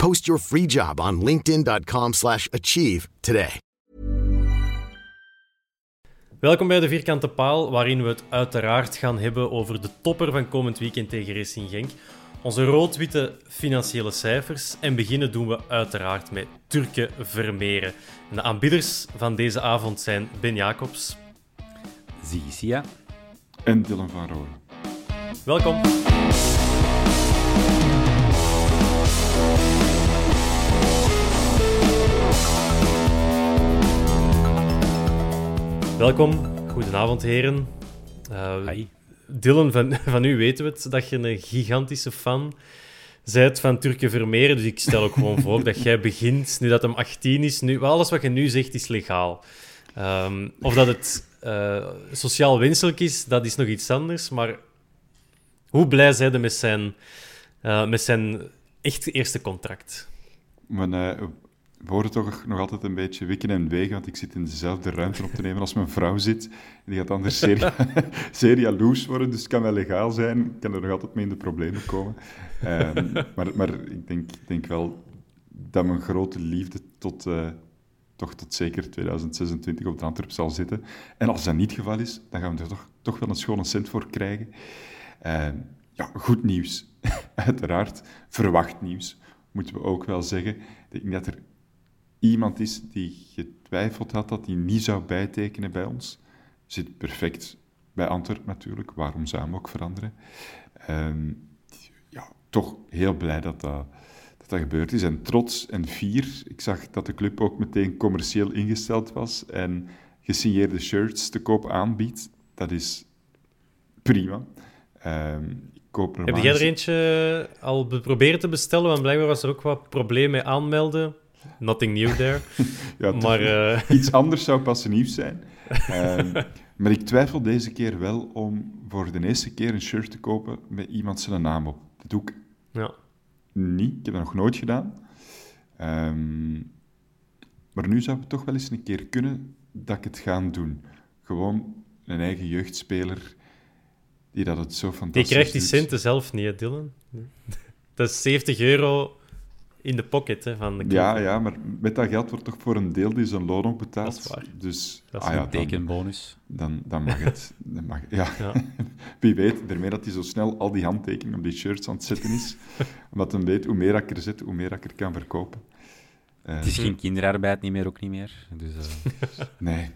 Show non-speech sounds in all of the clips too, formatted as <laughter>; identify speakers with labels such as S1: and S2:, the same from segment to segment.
S1: Post your free job on linkedin.com/achieve slash achieve today.
S2: Welkom bij de Vierkante Paal, waarin we het uiteraard gaan hebben over de topper van komend weekend tegen Racing Genk. Onze rood-witte financiële cijfers. En beginnen doen we uiteraard met Turken Vermeeren. En de aanbieders van deze avond zijn Ben Jacobs.
S3: Zisia.
S4: En Dylan van Rooyen.
S2: Welkom. Welkom, goedenavond heren. Uh,
S3: Hi.
S2: Dylan, van, <laughs> van u weten we het, dat je een gigantische fan bent van Turken Vermeeren. Dus ik stel ook gewoon voor dat jij begint, nu dat hem 18 is. Nu, alles wat je nu zegt is legaal. Ehm, of dat het eh, sociaal wenselijk is, dat is nog iets anders. Maar hoe blij zijn met zijn, eh, met zijn echt eerste contract?
S4: Maar, eh, we worden toch nog altijd een beetje wikken en wegen, want ik zit in dezelfde ruimte op te nemen als mijn vrouw zit. Die gaat anders zeer, <laughs> zeer jaloers worden, dus het kan wel legaal zijn. Ik kan er nog altijd mee in de problemen komen. Ehm, maar, maar ik denk, denk wel dat mijn grote liefde tot, eh, toch tot zeker 2026 op de Antwerp zal zitten. En als dat niet het geval is, dan gaan we er toch, toch wel een schone cent voor krijgen. Ehm, ja, goed nieuws. <laughs> Uiteraard. Verwacht nieuws, moeten we ook wel zeggen. Ik denk dat er iemand is die getwijfeld had dat hij niet zou bijtekenen bij ons. Zit perfect bij Antwerp natuurlijk. Waarom zou hem ook veranderen? Ehm, ja, toch heel blij dat dat, dat dat gebeurd is. En trots en fier. Ik zag dat de club ook meteen commercieel ingesteld was en gesigneerde shirts te koop aanbiedt. Dat is prima. Ehm,
S2: Heb jij er eentje al be- proberen te bestellen? Want blijkbaar was er ook wat probleem mee aanmelden. Nothing new there. <laughs>
S4: Ja,
S2: maar eh,
S4: Iets anders zou pas nieuws zijn. <laughs> Ehm, maar ik twijfel deze keer wel om voor de eerste keer een shirt te kopen met iemand zijn naam op. Dat doe ik
S2: ja.
S4: niet. Ik heb dat nog nooit gedaan. Ehm, maar nu zou het toch wel eens een keer kunnen dat ik het ga doen. Gewoon een eigen jeugdspeler die dat het zo
S2: Die
S4: fantastisch
S2: krijgt die
S4: doet.
S2: centen zelf niet, hè, Dylan. <laughs> Dat is 70 euro in de pocket hè, van de club.
S4: Ja, ja, maar met dat geld wordt toch voor een deel die zijn loon ook betaald.
S2: Dat is waar.
S4: Dus
S2: Dat is
S4: ah ja,
S3: Een tekenbonus.
S4: dan, dan mag het. <laughs> Dan mag, ja.
S2: Ja. <laughs>
S4: Wie weet, daarmee dat hij zo snel al die handtekeningen op die shirts aan het zetten is. <laughs> omdat hij weet, hoe meer ik er zet, hoe meer ik er kan verkopen. Eh,
S3: Het is geen kinderarbeid niet meer, ook niet meer. Dus, eh,
S4: Nee.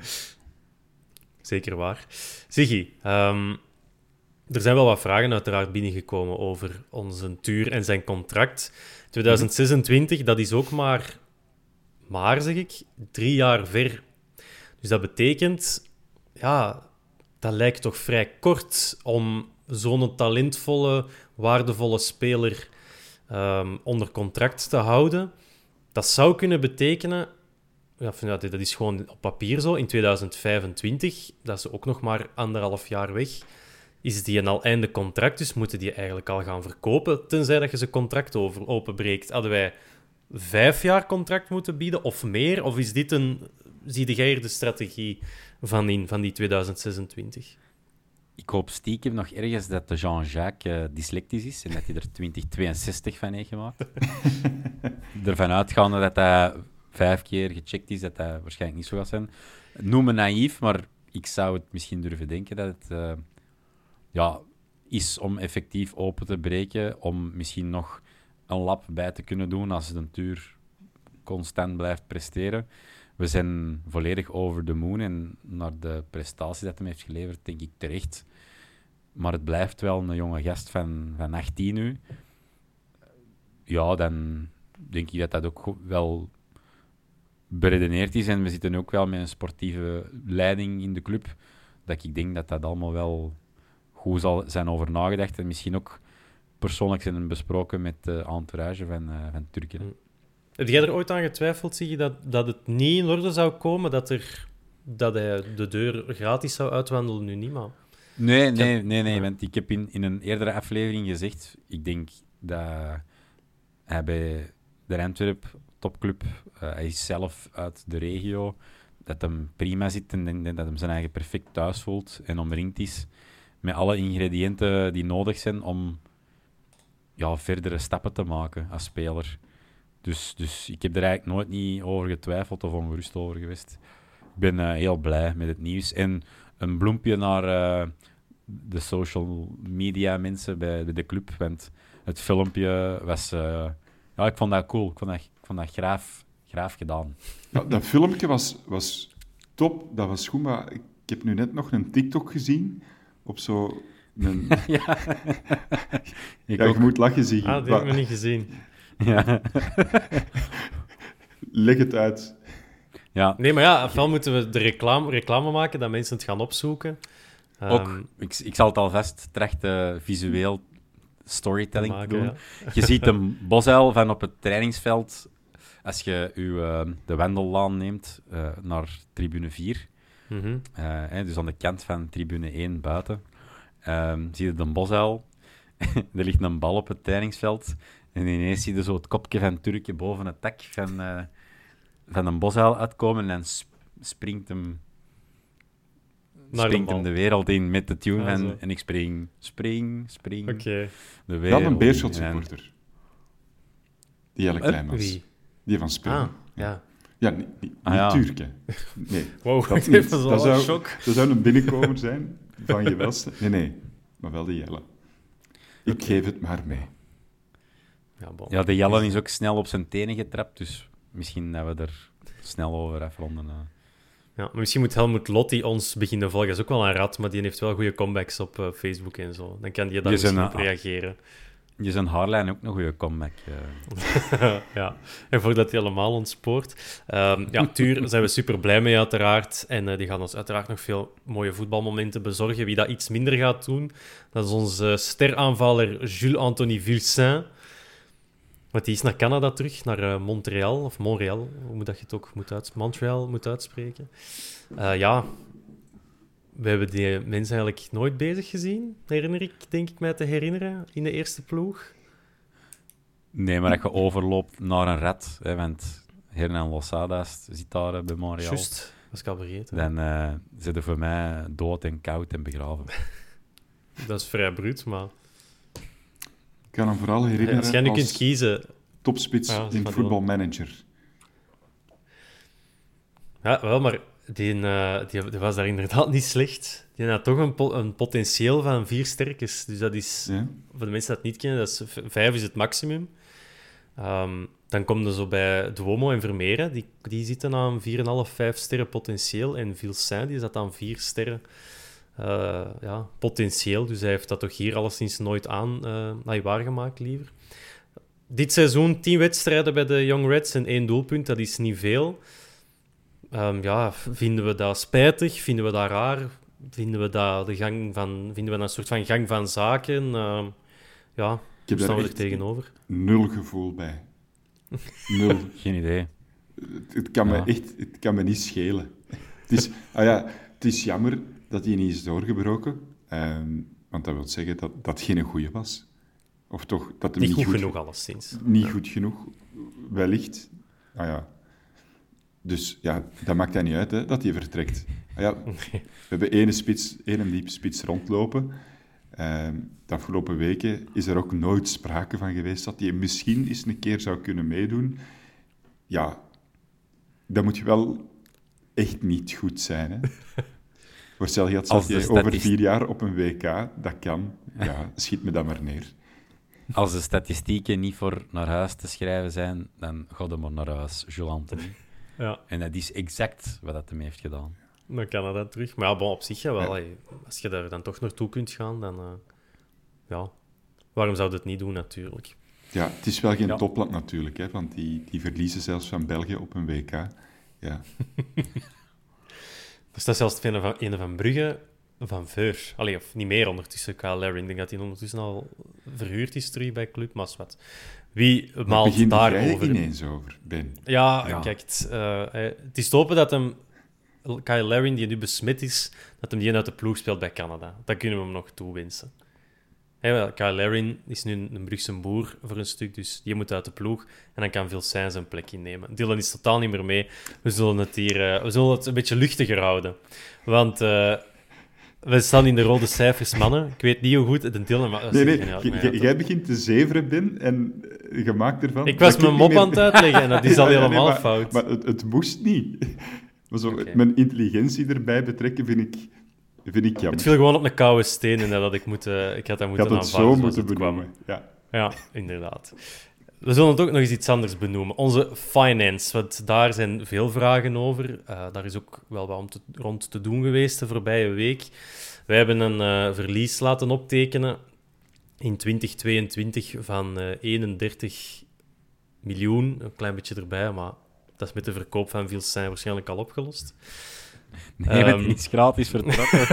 S2: Zeker waar. Ziggy, ehm, er zijn wel wat vragen uiteraard binnengekomen over onze tuur en zijn contract. 2026, dat is ook maar, maar zeg ik, drie jaar ver. Dus dat betekent, ja, dat lijkt toch vrij kort om zo'n talentvolle, waardevolle speler ehm, onder contract te houden. Dat zou kunnen betekenen ja, dat is gewoon op papier zo. In 2025, dat is ook nog maar anderhalf jaar weg, is die een al einde contract. Dus moeten die eigenlijk al gaan verkopen, tenzij dat je zijn contract over, openbreekt. Hadden wij vijf jaar contract moeten bieden of meer? Of is dit een, zie jij hier de strategie van in, van die 2026?
S3: Ik hoop stiekem nog ergens dat de Jean-Jacques uh, dyslectisch is en dat hij er 2062 van heeft gemaakt. <laughs> Ervan uitgaande dat hij vijf keer gecheckt is, dat hij waarschijnlijk niet zo gaat zijn. Noem me naïef, maar ik zou het misschien durven denken dat het uh, ja, is om effectief open te breken, om misschien nog een lap bij te kunnen doen als de Tuur constant blijft presteren. We zijn volledig over de moon en naar de prestatie dat hij heeft geleverd, denk ik terecht. Maar het blijft wel een jonge gast van, van 18 nu. Ja, dan denk ik dat dat ook wel beredeneerd is. En we zitten ook wel met een sportieve leiding in de club. Dat ik denk dat dat allemaal wel goed zal zijn over nagedacht. En misschien ook persoonlijk zijn besproken met de entourage van, uh, van Turken. Mm.
S2: Heb jij er ooit aan getwijfeld, zie je, dat, dat het niet in orde zou komen, dat, er, dat hij de deur gratis zou uitwandelen, nu niet, maar...
S3: Nee, nee, nee, nee, want ik heb in, in een eerdere aflevering gezegd, ik denk dat hij bij de Antwerp topclub, uh, hij is zelf uit de regio, dat hem prima zit en denk dat hem zijn eigen perfect thuis voelt en omringd is met alle ingrediënten die nodig zijn om ja, verdere stappen te maken als speler. Dus, dus ik heb er eigenlijk nooit niet over getwijfeld of ongerust over geweest. Ik ben uh, heel blij met het nieuws. En een bloempje naar uh, de social media mensen bij, de club. Want het filmpje was... Uh, ja, ik vond dat cool. Ik vond dat, ik vond dat graaf, graaf gedaan.
S4: Dat filmpje was, was top. Dat was goed, maar ik heb nu net nog een TikTok gezien op zo... Een... <laughs> ja, ik ja, je moet lachen zien.
S2: Ah, die heb ik niet gezien. <laughs>
S3: Ja.
S4: Leg het uit.
S3: Ja.
S2: Nee, maar ja, ofwel moeten we de reclame, reclame maken dat mensen het gaan opzoeken.
S3: Ook, um, ik, ik zal het alvast trachten visueel storytelling maken, doen. Ja. Je ziet een <laughs> bosuil van op het trainingsveld als je uw, uh, de Wendellaan neemt uh, naar tribune 4. Mm -hmm. uh, dus aan de kant van tribune 1 buiten. Um, zie je de bosuil. <laughs> er ligt een bal op het trainingsveld. En ineens zie je zo het kopje van Turkje boven het tak van, uh, van een bosuil uitkomen en sp springt hem, Naar springt de hem de wereld in met de tune ja, van... En ik spring, spring, spring.
S2: Okay.
S4: De wereld Dat een Beerschot-supporter. Die hele klein was. Wie? Die van Spelen.
S2: Ah, ja.
S4: Ja, niet, niet, ah, ja. Turken. Nee, <laughs>
S2: wow, dat, <laughs> niet. dat, zou,
S4: dat zou een binnenkomer zijn van je welste. Nee, nee, maar wel de Jelle. Ik geef het maar mee.
S3: Ja, bon. ja, de Jellen is ook snel op zijn tenen getrapt, dus misschien dat we er snel over afronden. Uh.
S2: Ja, maar misschien moet Helmut Lotti ons beginnen volgen. Dat is ook wel een rat, maar die heeft wel goede comebacks op uh, Facebook en zo. Dan kan die daar misschien op reageren.
S3: Je zijn haarlijn ook een goede comeback. Uh. <laughs>
S2: ja, en voordat hij helemaal ontspoort. Um, ja, Tuur zijn we super blij mee, uiteraard. En uh, die gaan ons uiteraard nog veel mooie voetbalmomenten bezorgen. Wie dat iets minder gaat doen, dat is onze steraanvaller Jules-Anthony Vilsain. Want die is naar Canada terug, naar uh, Montreal, of Montreal, hoe moet dat je het ook moet uit, Montreal moet uitspreken. Ja, we hebben die mensen eigenlijk nooit bezig gezien, herinner ik, denk ik mij te herinneren, in de eerste ploeg.
S3: Nee, maar dat je overloopt naar een red, hè, want Hernan Losada zit daar bij Montreal.
S2: Juist, was ik al vergeten.
S3: Dan uh, zitten voor mij dood en koud en begraven. <laughs>
S2: dat is vrij bruut, maar...
S4: Ik kan hem vooral herinneren
S2: Als jij nu kunt kiezen...
S4: Topspits ja, in voetbalmanager.
S2: Ja, wel, maar die, uh, die, die, was daar inderdaad niet slecht. Die had toch een, po een potentieel van vier sterkes. Dus dat is, ja. voor de mensen die dat niet kennen, dat is, vijf is het maximum. Um, dan komt er zo bij Duomo en Vermeeren, die, die zitten aan 4,5, 5 sterren potentieel. En Vilsain, die zat aan 4 sterren uh, ja, potentieel. Dus hij heeft dat toch hier alleszins nooit aan uh, waargemaakt, liever. Dit seizoen 10 wedstrijden bij de Young Reds en één doelpunt, dat is niet veel. Um, ja, vinden we dat spijtig? Vinden we dat raar? Vinden we dat, de gang van, vinden we dat een soort van gang van zaken? Uh, ja, hoe staan we er tegenover?
S4: Nul gevoel bij. Nul. <laughs>
S3: Geen idee.
S4: Het, kan, me echt, het kan me niet schelen. Het is, <laughs> ah ja, het is jammer dat hij niet is doorgebroken. Um, want dat wil zeggen dat dat geen goede was. Of toch dat hem
S2: Niet
S4: niet,
S2: goed genoeg, alleszins.
S4: Niet goed genoeg, wellicht. Ah ja. Dus ja, dat maakt hij niet uit hè, dat hij vertrekt. Ah ja, We hebben ene, spits, ene diepe spits rondlopen. Ehm, de afgelopen weken is er ook nooit sprake van geweest dat hij misschien eens een keer zou kunnen meedoen. Ja, dan moet je wel echt niet goed zijn. Hè? <laughs> Voor je
S3: Als
S4: dat
S3: de
S4: je over vier jaar op een WK, dat kan. Ja, <laughs> schiet me dat maar neer.
S3: Als de statistieken niet voor naar huis te schrijven zijn, dan je maar naar huis, Jules Anthony.
S2: Ja,
S3: En dat is exact wat dat hem heeft gedaan.
S2: dan kan dat terug. Maar ja, bon, op zich ja, wel. als je daar dan toch naartoe kunt gaan, dan... eh, ja, waarom zou je het niet doen, natuurlijk?
S4: Ja, het is wel geen
S3: Ja.
S4: topland natuurlijk, hè, want die, die verliezen zelfs van België op een WK. Ja, <laughs>
S2: Er staat zelfs een van, een van Brugge van Veur. Allee, of niet meer ondertussen, Kyle Larry. Ik denk dat hij ondertussen al verhuurd is terug bij Club Maswat. Wie maalt
S4: jij
S2: daarover?
S4: ineens over, Ben?
S2: Ja,
S3: Ja.
S2: kijk, het, eh, eh, het is te hopen dat hem, Kyle Larry, die nu besmet is, dat hem die uit de ploeg speelt bij Canada. Dat kunnen we hem nog toewensen. Wel, Kyle Larry is nu een, een Brugse boer voor een stuk, dus die moet uit de ploeg. En dan kan Vilsain zijn plek innemen. Dylan is totaal niet meer mee. We zullen het hier eh, we zullen het een beetje luchtiger houden. Want eh, we staan in de rode cijfers, mannen. Ik weet niet hoe goed het Dylan... Maar,
S4: Nee, nee,
S2: maar ja,
S4: jij begint te zeveren, Ben, en eh, je maakt ervan...
S2: Ik was mijn mop
S4: meer-
S2: aan het uitleggen en dat is <laughs> al
S4: nee,
S2: helemaal
S4: maar-
S2: fout.
S4: Maar het, het moest niet. <laughs> Maar zo, mijn intelligentie erbij betrekken vind ik, vind ik jammer.
S2: Het viel gewoon op een koude steen en dat ik, moeten, ik had dat
S4: Ik
S2: moeten
S4: had het
S2: aanvaarden
S4: zo moeten benoemen. Ja.
S2: Ja, inderdaad. We zullen het ook nog eens iets anders benoemen. Onze finance, want daar zijn veel vragen over. Eh, daar is ook wel wat om te, rond te doen geweest de voorbije week. Wij hebben een eh, verlies laten optekenen in 2022 van eh 31 miljoen. Een klein beetje erbij, maar dat is met de verkoop van Vilsain waarschijnlijk al opgelost.
S3: Nee, met
S2: Ehm.
S3: iets gratis vertrokken. <laughs>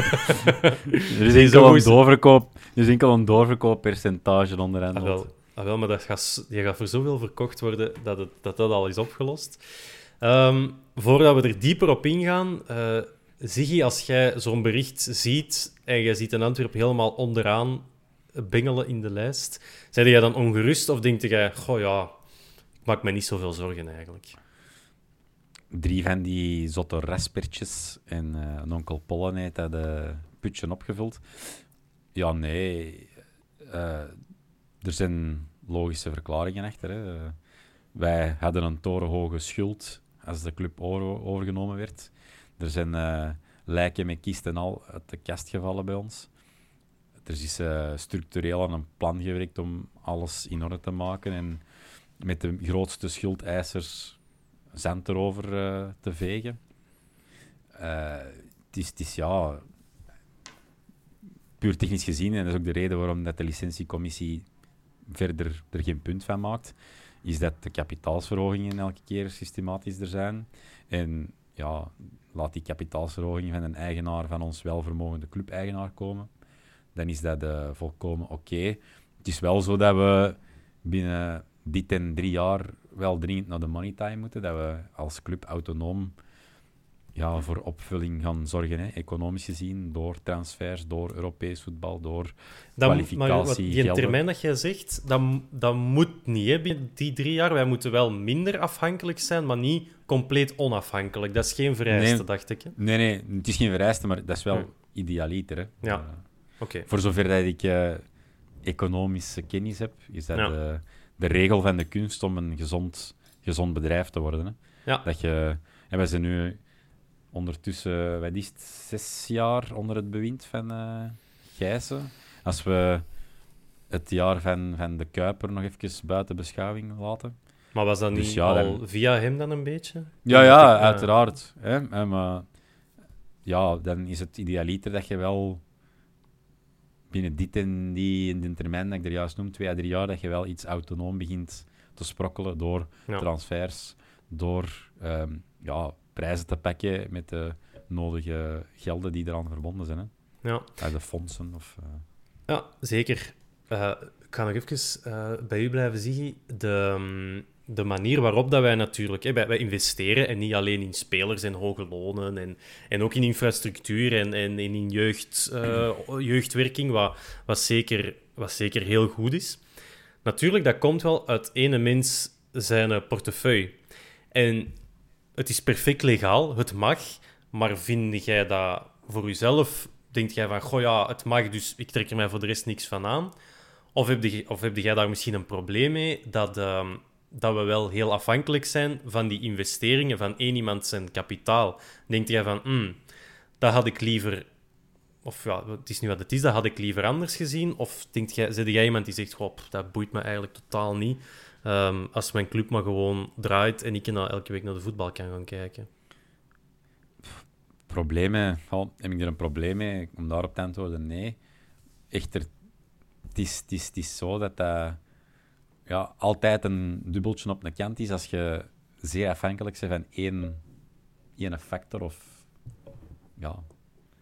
S3: er, is enkel een doorverkoop, er is enkel een doorverkooppercentage onderaan.
S2: Ah, wel, maar dat gaat, gaat voor zoveel verkocht worden dat het, dat, dat al is opgelost. Ehm, voordat we er dieper op ingaan, eh Ziggy, als jij zo'n bericht ziet en jij ziet een Antwerp helemaal onderaan bengelen in de lijst, zijn jij dan ongerust of denk jij, goh ja, ik maak me niet zoveel zorgen eigenlijk?
S3: Drie van die zotte raspertjes en eh, een onkel Pollen heeft dat eh, putje opgevuld. Ja, nee. Er zijn logische verklaringen achter. Hè. Wij hadden een torenhoge schuld als de club over- overgenomen werd. Er zijn eh, lijken met kist en al uit de kast gevallen bij ons. Er is eh, structureel aan een plan gewerkt om alles in orde te maken en met de grootste schuldeisers zand erover eh, te vegen. Het, is, het is ja, puur technisch gezien, en dat is ook de reden waarom dat de licentiecommissie verder er geen punt van maakt, is dat de kapitaalsverhogingen elke keer systematisch er zijn. En ja, laat die kapitaalsverhoging van een eigenaar van ons welvermogende club-eigenaar komen, dan is dat eh, volkomen oké. Het is wel zo dat we binnen dit en drie jaar wel dringend naar de money time moeten, dat we als club autonoom ja, voor opvulling gaan zorgen, hè, economisch gezien, door transfers, door Europees voetbal, door
S2: Dat, maar wat,
S3: kwalificatie,
S2: die
S3: gelden.
S2: termijn dat jij zegt, dat, dat moet niet hè, binnen die drie jaar. Wij moeten wel minder afhankelijk zijn, maar niet compleet onafhankelijk. Dat is geen vereiste,
S3: Nee.
S2: dacht ik. hè.
S3: Nee, nee, het is geen vereiste, maar dat is wel
S2: Hm.
S3: idealiter. Hè.
S2: Ja.
S3: Eh,
S2: Oké.
S3: voor zover dat ik eh, economische kennis heb, is dat
S2: Ja.
S3: de, de regel van de kunst om een gezond, gezond bedrijf te worden. Hè.
S2: Ja.
S3: Dat je, en wij zijn nu ondertussen, wat is het, zes jaar onder het bewind van eh Gijzen. Als we het jaar van, van de Kuiper nog even buiten beschouwing laten.
S2: Maar was dat
S3: Dus
S2: niet
S3: ja,
S2: al
S3: dan-
S2: via hem dan een beetje?
S3: Ja, ja,
S2: Eh,
S3: uiteraard. Hè? Eh, Maar ja, dan is het idealiter dat je wel binnen dit en die in de termijn dat ik er juist noem, twee à drie jaar, dat je wel iets autonoom begint te sprokkelen door
S2: Ja.
S3: transfers, door ehm, ja, prijzen te pakken met de nodige gelden die eraan verbonden zijn. Hè?
S2: Ja,
S3: Uit de fondsen. Of, eh,
S2: ja zeker. Eh, ik ga nog even eh, bij u blijven zien. De, mm, de manier waarop dat wij natuurlijk... Hè, wij, wij investeren en niet alleen in spelers en hoge lonen en, en ook in infrastructuur en, en, en in jeugd, jeugdwerking, wat, wat zeker wat zeker heel goed is. Natuurlijk, dat komt wel uit ene mens zijn portefeuille. En het is perfect legaal, het mag, maar vind jij dat voor jezelf? Denk jij van, goh ja, het mag, dus ik trek er mij voor de rest niks van aan? Of heb, of heb jij daar misschien een probleem mee dat, ehm, dat we wel heel afhankelijk zijn van die investeringen van één iemand zijn kapitaal? Denk jij van, hmm, dat had ik liever of ja, het is nu wat het is, dat had ik liever anders gezien? Of denk jij, zit jij iemand die zegt, goh, dat boeit me eigenlijk totaal niet. Ehm, als mijn club maar gewoon draait en ik nou elke week naar de voetbal kan gaan kijken.
S3: Problemen, oh, heb ik er een probleem mee om daarop te antwoorden? Nee. Echter, het is, het is, het is zo dat dat ja, altijd een dubbeltje op de kant is als je zeer afhankelijk bent van één, één factor of ja,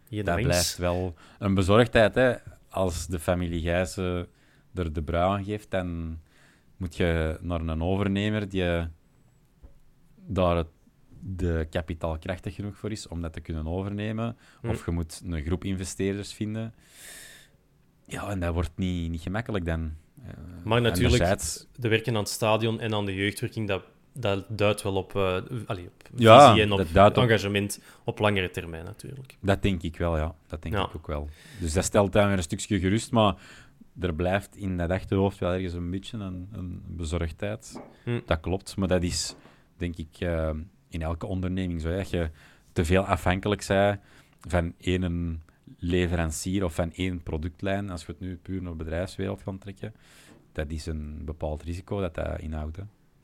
S2: Je
S3: dat blijft wel een bezorgdheid. Hè. Als de familie Gijzen er de brui aan geeft, dan moet je naar een overnemer die daar het, de kapitaal krachtig genoeg voor is om dat te kunnen overnemen.
S2: Hm.
S3: Of je moet een groep investeerders vinden. Ja, en dat wordt niet, niet gemakkelijk dan. Eh,
S2: Maar natuurlijk, de werken aan het stadion en aan de jeugdwerking, dat, dat duidt wel op, eh allee, op
S3: Ja,
S2: visie en op engagement op langere termijn natuurlijk.
S3: Dat denk ik wel, ja. Dat denk
S2: Ja.
S3: ik ook wel. Dus dat stelt dan weer een stukje gerust, maar er blijft in dat achterhoofd wel ergens een beetje een, een bezorgdheid.
S2: Hm.
S3: Dat klopt, maar dat is, denk ik, eh, in elke onderneming zo. Dat je te veel afhankelijk bent van één leverancier of van één productlijn, als we het nu puur naar de bedrijfswereld gaan trekken, dat is een bepaald risico dat dat inhoudt.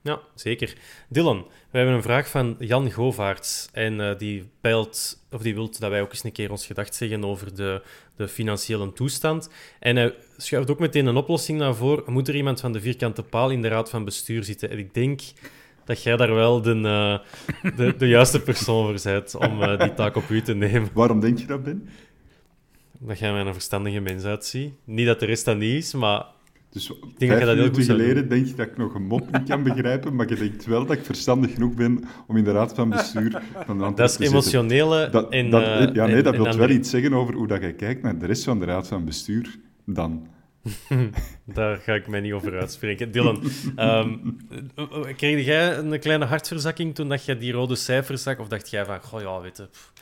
S2: Ja, zeker. Dylan, we hebben een vraag van Jan Govaerts. En eh, die peilt, of die wil dat wij ook eens een keer ons gedacht zeggen over de, de financiële toestand. En hij schuift ook meteen een oplossing naar voren. Moet er iemand van de vierkante paal in de raad van bestuur zitten? En ik denk dat jij daar wel de, eh, de, de juiste persoon voor bent om eh, die taak op u te nemen.
S4: Waarom denk je dat, Ben?
S2: Dat jij mij een verstandige mens uitziet. Niet dat de rest dat niet is, maar
S4: Dus vijf
S2: dat
S4: minuten geleden denk je dat ik nog een mop niet kan begrijpen, maar je denkt wel dat ik verstandig genoeg ben om in de raad van bestuur van de
S2: dat is emotionele
S4: Dat,
S2: en...
S4: dat,
S2: eh,
S4: ja, nee, dat wil wel iets zeggen over hoe dat jij kijkt naar de rest van de raad van bestuur dan. <laughs>
S2: Daar ga ik mij niet over uitspreken. Dylan, ehm, eh, kreeg jij een kleine hartverzakking toen dat je die rode cijfers zag? Of dacht jij van, goh ja, weet je, pff,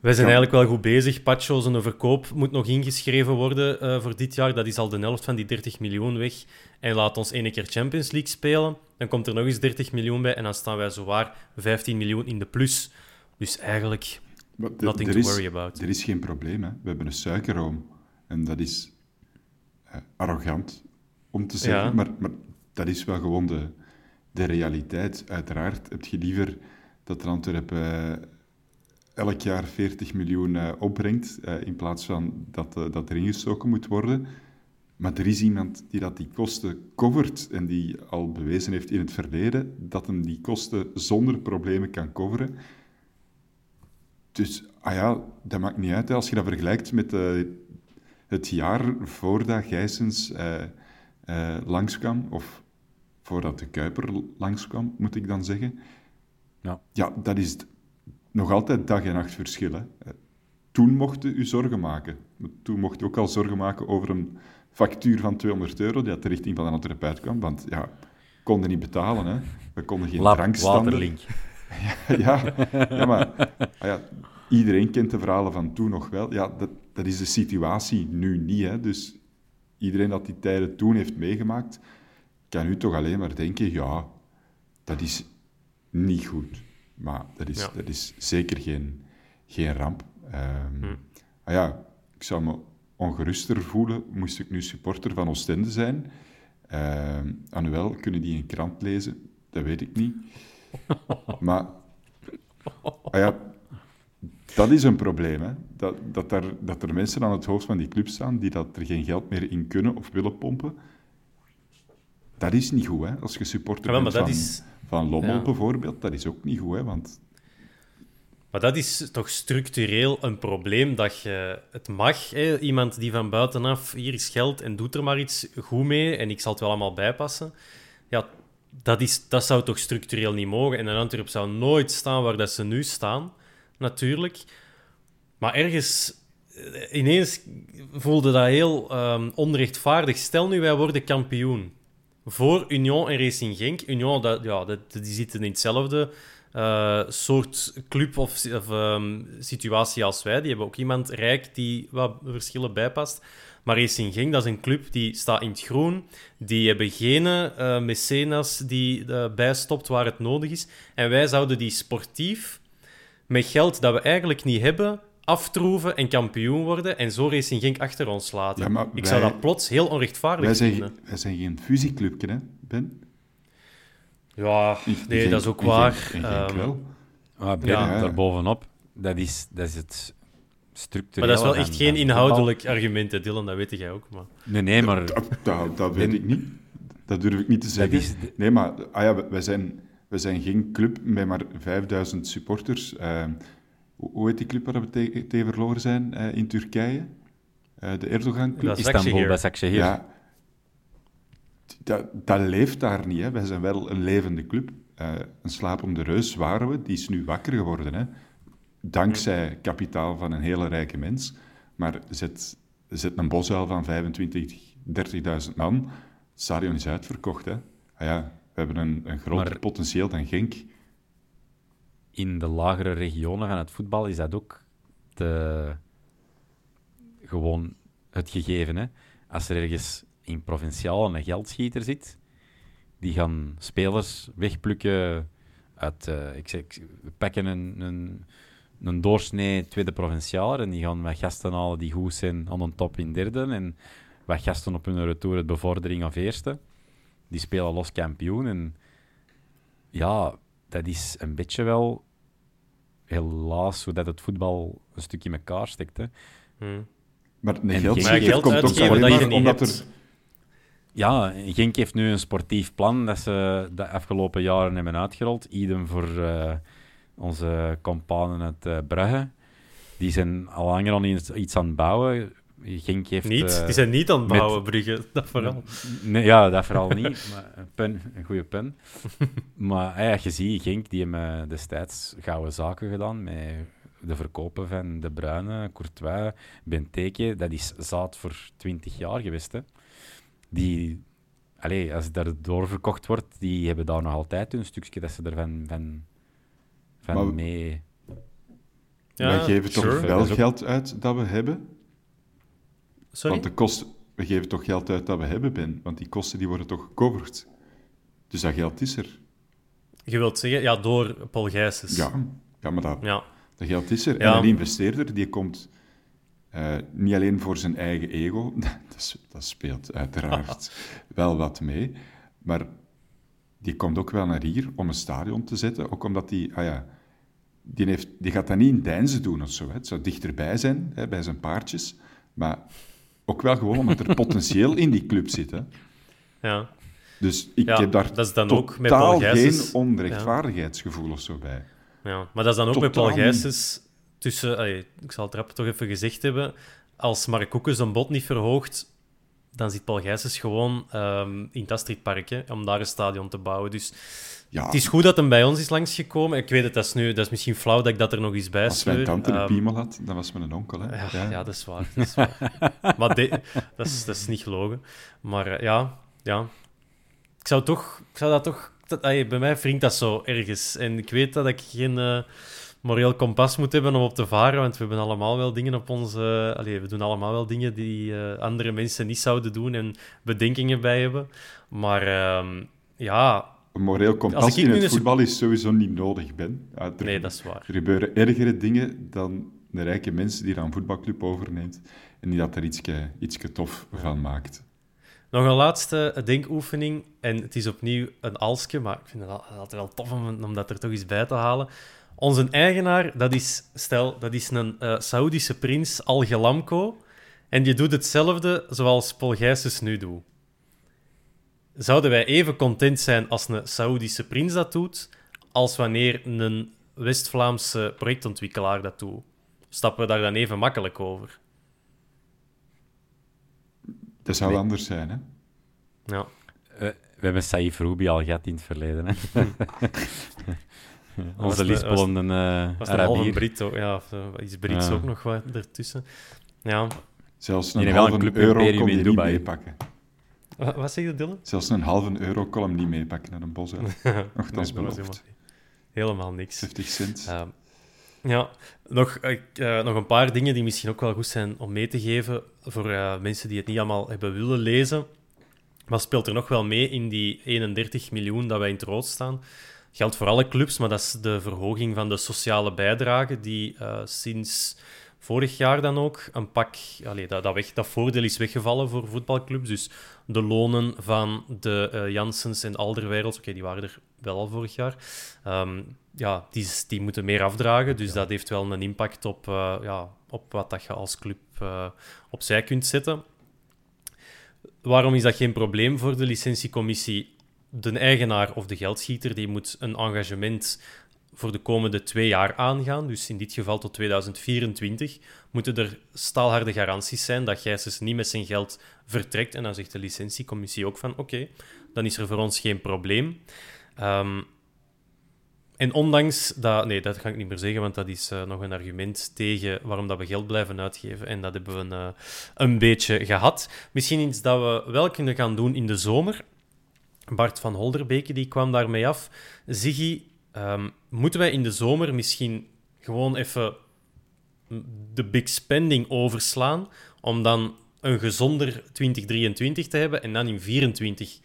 S2: wij zijn
S4: Ja.
S2: eigenlijk wel goed bezig. Pacho, zijn verkoop moet nog ingeschreven worden eh, voor dit jaar. Dat is al de helft van die 30 miljoen weg. En laat ons ene keer Champions League spelen. Dan komt er nog eens 30 miljoen bij en dan staan wij zowaar 15 miljoen in de plus. Dus eigenlijk
S4: de-
S2: nothing to
S4: is-
S2: worry about.
S4: Er is geen probleem, hè. we hebben een suikerroom. En dat is eh, arrogant om te zeggen,
S2: Ja.
S4: maar, maar dat is wel gewoon de, de realiteit. Uiteraard heb je liever dat er Antwerpen eh, elk jaar 40 miljoen eh, opbrengt, eh, in plaats van dat, eh, dat erin gestoken moet worden. Maar er is iemand die dat die kosten covert en die al bewezen heeft in het verleden dat hem die kosten zonder problemen kan coveren. Dus, ah ja, dat maakt niet uit. hè. Als je dat vergelijkt met het jaar voordat Gijsens langskwam, of voordat de Kuiper langskwam, moet ik dan zeggen.
S3: Ja.
S4: Ja, dat is nog altijd dag en nacht verschil. Hè. Eh, Toen mocht u zorgen maken. Toen mocht u ook al zorgen maken over een factuur van 200 euro die uit de richting van de Antwerpen uitkwam. Want ja, we konden niet betalen. Hè. We konden geen
S3: Lab,
S4: drankstanden...
S3: Waterlink. <laughs>
S4: Ja, ja maar ah ja, iedereen kent de verhalen van toen nog wel. Ja, dat, dat is de situatie nu niet. Hè. Dus iedereen dat die tijden toen heeft meegemaakt, kan nu toch alleen maar denken, ja, dat is niet goed. Maar dat is,
S2: Ja.
S4: dat is zeker geen, geen ramp. Ehm,
S2: Hm.
S4: ah ja, ik zou me ongeruster voelen moest ik nu supporter van Oostende zijn. Ehm Anuel, kunnen die een krant lezen? Dat weet ik niet. <laughs> Maar ah ja, dat is een probleem. Hè? Dat, dat, er, dat er mensen aan het hoofd van die club staan die dat er geen geld meer in kunnen of willen pompen. Dat is niet goed. Hè? Als je supporter
S2: Ja,
S4: bent van,
S2: is-
S4: van Lommel
S2: ja.
S4: bijvoorbeeld, dat is ook niet goed. Hè? Want
S2: Maar dat is toch structureel een probleem dat je het mag. Hè? Iemand die van buitenaf, hier is geld en doet er maar iets goed mee en ik zal het wel allemaal bijpassen. Ja, dat, is, dat zou toch structureel niet mogen. En een Antwerp zou nooit staan waar dat ze nu staan, natuurlijk. Maar ergens ineens voelde dat heel um, onrechtvaardig. Stel nu, wij worden kampioen. Voor Union en Racing Genk. Union, dat, ja, die zitten in hetzelfde uh, soort club of, of um, situatie als wij. Die hebben ook iemand rijk die wat verschillen bijpast. Maar Racing Genk, dat is een club die staat in het groen. Die hebben geen uh, mecenas die uh, bijstopt waar het nodig is. En wij zouden die sportief, met geld dat we eigenlijk niet hebben, aftroeven en kampioen worden en zo Racing Genk achter ons laten. Ja, ik zou dat plots heel onrechtvaardig
S4: wij
S2: zijn, vinden.
S4: Wij zijn geen fusieclubje, hè, Ben?
S2: Ja, nee, dat is ook waar.
S4: Geen, um, wel.
S3: Maar Ben, ja. daarbovenop, dat is, dat is het structureel.
S2: Maar dat is wel echt geen inhoudelijk argument, hè, Dylan, dat weet jij ook. Maar...
S3: Nee, nee, maar...
S4: Dat, dat, dat weet ik niet. Dat durf ik niet te zeggen. Is... Nee, maar ah ja, wij, zijn, wij zijn geen club met maar 5000 supporters. Uh, hoe heet die club waar we tegen verloren zijn uh, in Turkije? Uh, de Erdogan-club?
S3: Istanbul, Başakşehir.
S4: Ja, dat, dat leeft daar niet. Hè. Wij zijn wel een levende club. Uh, een slapende reus waren we, die is nu wakker geworden. Hè. Dankzij kapitaal van een hele rijke mens. Maar zet, zet een bosuil van 25, 30.000 man. Het stadion is uitverkocht. Hè. Ah ja, we hebben een, een groter potentieel dan Genk.
S3: In de lagere regionen van het voetbal is dat ook gewoon het gegeven. Hè. Als er ergens in provinciaal een geldschieter zit, die gaan spelers wegplukken uit... Uh, ik zeg, we pakken een, een, een doorsnee tweede provinciaal en die gaan wat gasten halen die goed zijn aan een top in derde en wat gasten op hun retour het bevordering of eerste. Die spelen los kampioen en ja, dat is een beetje wel helaas hoe dat het voetbal een stukje in elkaar steekt. Hè.
S2: Hmm.
S4: Maar een geld, komt ook alleen maar omdat er
S3: ja, Genk heeft nu een sportief plan dat ze de afgelopen jaren hebben uitgerold. Idem voor uh, onze companen uit uh, Brugge. Die zijn al langer al iets aan het bouwen. Genk heeft,
S2: niet? Uh, die zijn niet aan het bouwen, met... Brugge, <laughs> dat vooral.
S3: Nee, ja, dat vooral niet. <laughs> Maar een, pen, een goede pen. <laughs> maar ja, je ziet, Genk die hebben destijds gouden zaken gedaan met de verkopen van De Bruyne, Courtois, Benteke. Dat is zaad voor 20 jaar geweest, hè die, allez, als het daar doorverkocht wordt, die hebben daar nog altijd een stukje dat ze ervan van, van maar, mee...
S4: Ja, wij geven toch wel geld uit dat we hebben?
S2: Sorry?
S4: Want de kosten... We geven toch geld uit dat we hebben, Ben? Want die kosten die worden toch gecoverd? Dus dat geld is er.
S2: Je wilt zeggen, ja, door Paul Gijsens.
S4: Ja, ja maar dat, ja. dat geld is er. En een investeerder die komt uh, niet alleen voor zijn eigen ego, <laughs> dat, dat speelt uiteraard <laughs> wel wat mee, maar die komt ook wel naar hier om een stadion te zetten, ook omdat die, ah ja, die, heeft, die gaat dat niet in Deinzen doen of zo. Hè. Het zou dichterbij zijn, hè, bij zijn paardjes, maar ook wel gewoon omdat er potentieel in die club zit. Hè.
S2: Ja.
S4: Dus ik heb daar dat is dan ook met Paul geen onrechtvaardigheidsgevoel of zo bij.
S2: Ja, maar dat is dan ook met Paul Gijsens tussen, ik zal het rap toch even gezegd hebben, als Mark Koeken zijn bod niet verhoogt, dan zit Paul Gijsens gewoon um, in het Astridpark om daar een stadion te bouwen. Dus ja. het is goed dat hij bij ons is langsgekomen. Ik weet het, dat is, nu, dat is misschien flauw dat ik dat er nog eens bij
S4: Als mijn tante een um, piemel had, dan was mijn onkel. Hè?
S2: Ja, ja. dat is waar. Dat is waar. <laughs> maar dat, is, dat is niet gelogen. Maar uh, ja, ja, ik zou, toch, ik zou dat toch... Dat, ay, bij mij wringt dat zo ergens. En ik weet dat ik geen... Uh, moreel kompas moet hebben om op te varen. Want we hebben allemaal wel dingen op onze. Allee, we doen allemaal wel dingen die uh, andere mensen niet zouden doen en bedenkingen bij hebben. Maar uh, ja.
S4: Een moreel kompas in het voetbal is sowieso niet nodig, Ben.
S2: er, nee, dat is waar.
S4: Er gebeuren ergere dingen dan de rijke mensen die dan een voetbalclub overneemt en die dat er iets ietske tof van maakt.
S2: Nog een laatste denkoefening. En het is opnieuw een alsje, maar ik vind het altijd wel tof om, om dat er toch eens bij te halen. Onze eigenaar, dat is, stel, dat is een uh, Saoedische prins Al Gelamco. En die doet hetzelfde zoals Paul Gijsens nu doet. Zouden wij even content zijn als een Saoedische prins dat doet, als wanneer een West-Vlaamse projectontwikkelaar dat doet? Stappen we daar dan even makkelijk over?
S4: Dat zou anders zijn, hè?
S2: Ja.
S3: Uh, we hebben Saif Roubi al gehad in het verleden. Hè? <laughs> <laughs> Onze Lispel en uh,
S2: Was er half een Brit ook, ja, of uh, iets Brits ook nog wat ertussen. Ja.
S4: Zelfs een halve
S3: club
S4: euro kon
S3: in
S4: je niet
S3: Dubai.
S4: meepakken.
S2: Wat, wat zeg je, Dylan?
S4: Zelfs een halve euro kon hem niet meepakken naar een bos. hè. <laughs> Nochtans
S2: Nee,
S4: beloofd.
S2: helemaal, niks.
S4: 50 cent.
S2: Ehm, ja, nog, eh, eh, nog een paar dingen die misschien ook wel goed zijn om mee te geven voor eh, mensen die het niet allemaal hebben willen lezen. Wat speelt er nog wel mee in die 31 miljoen dat wij in het rood staan? Geldt voor alle clubs, maar dat is de verhoging van de sociale bijdrage, die eh, sinds vorig jaar dan ook een pak... Dat, dat, weg, dat voordeel is weggevallen voor voetbalclubs. Dus de lonen van de eh Janssens en Alderweireld, oké, die waren er wel al vorig jaar, Ehm, ja, die, die moeten meer afdragen. Dus dat heeft wel een impact op, eh, ja, op wat dat je als club eh, opzij kunt zetten. Waarom is dat geen probleem voor de licentiecommissie? De eigenaar of de geldschieter die moet een engagement voor de komende twee jaar aangaan. Dus in dit geval tot 2024 moeten er staalharde garanties zijn dat Gijsens niet met zijn geld vertrekt. En dan zegt de licentiecommissie ook van oké, dan is er voor ons geen probleem. Ehm, en ondanks dat, nee, dat ga ik niet meer zeggen, want dat is eh, nog een argument tegen waarom dat we geld blijven uitgeven. En dat hebben we eh, een beetje gehad. Misschien iets dat we wel kunnen gaan doen in de zomer. Bart van Holderbeke die kwam daarmee af. Ziggy, ehm, moeten wij in de zomer misschien gewoon even de big spending overslaan om dan een gezonder 2023 te hebben en dan in 2024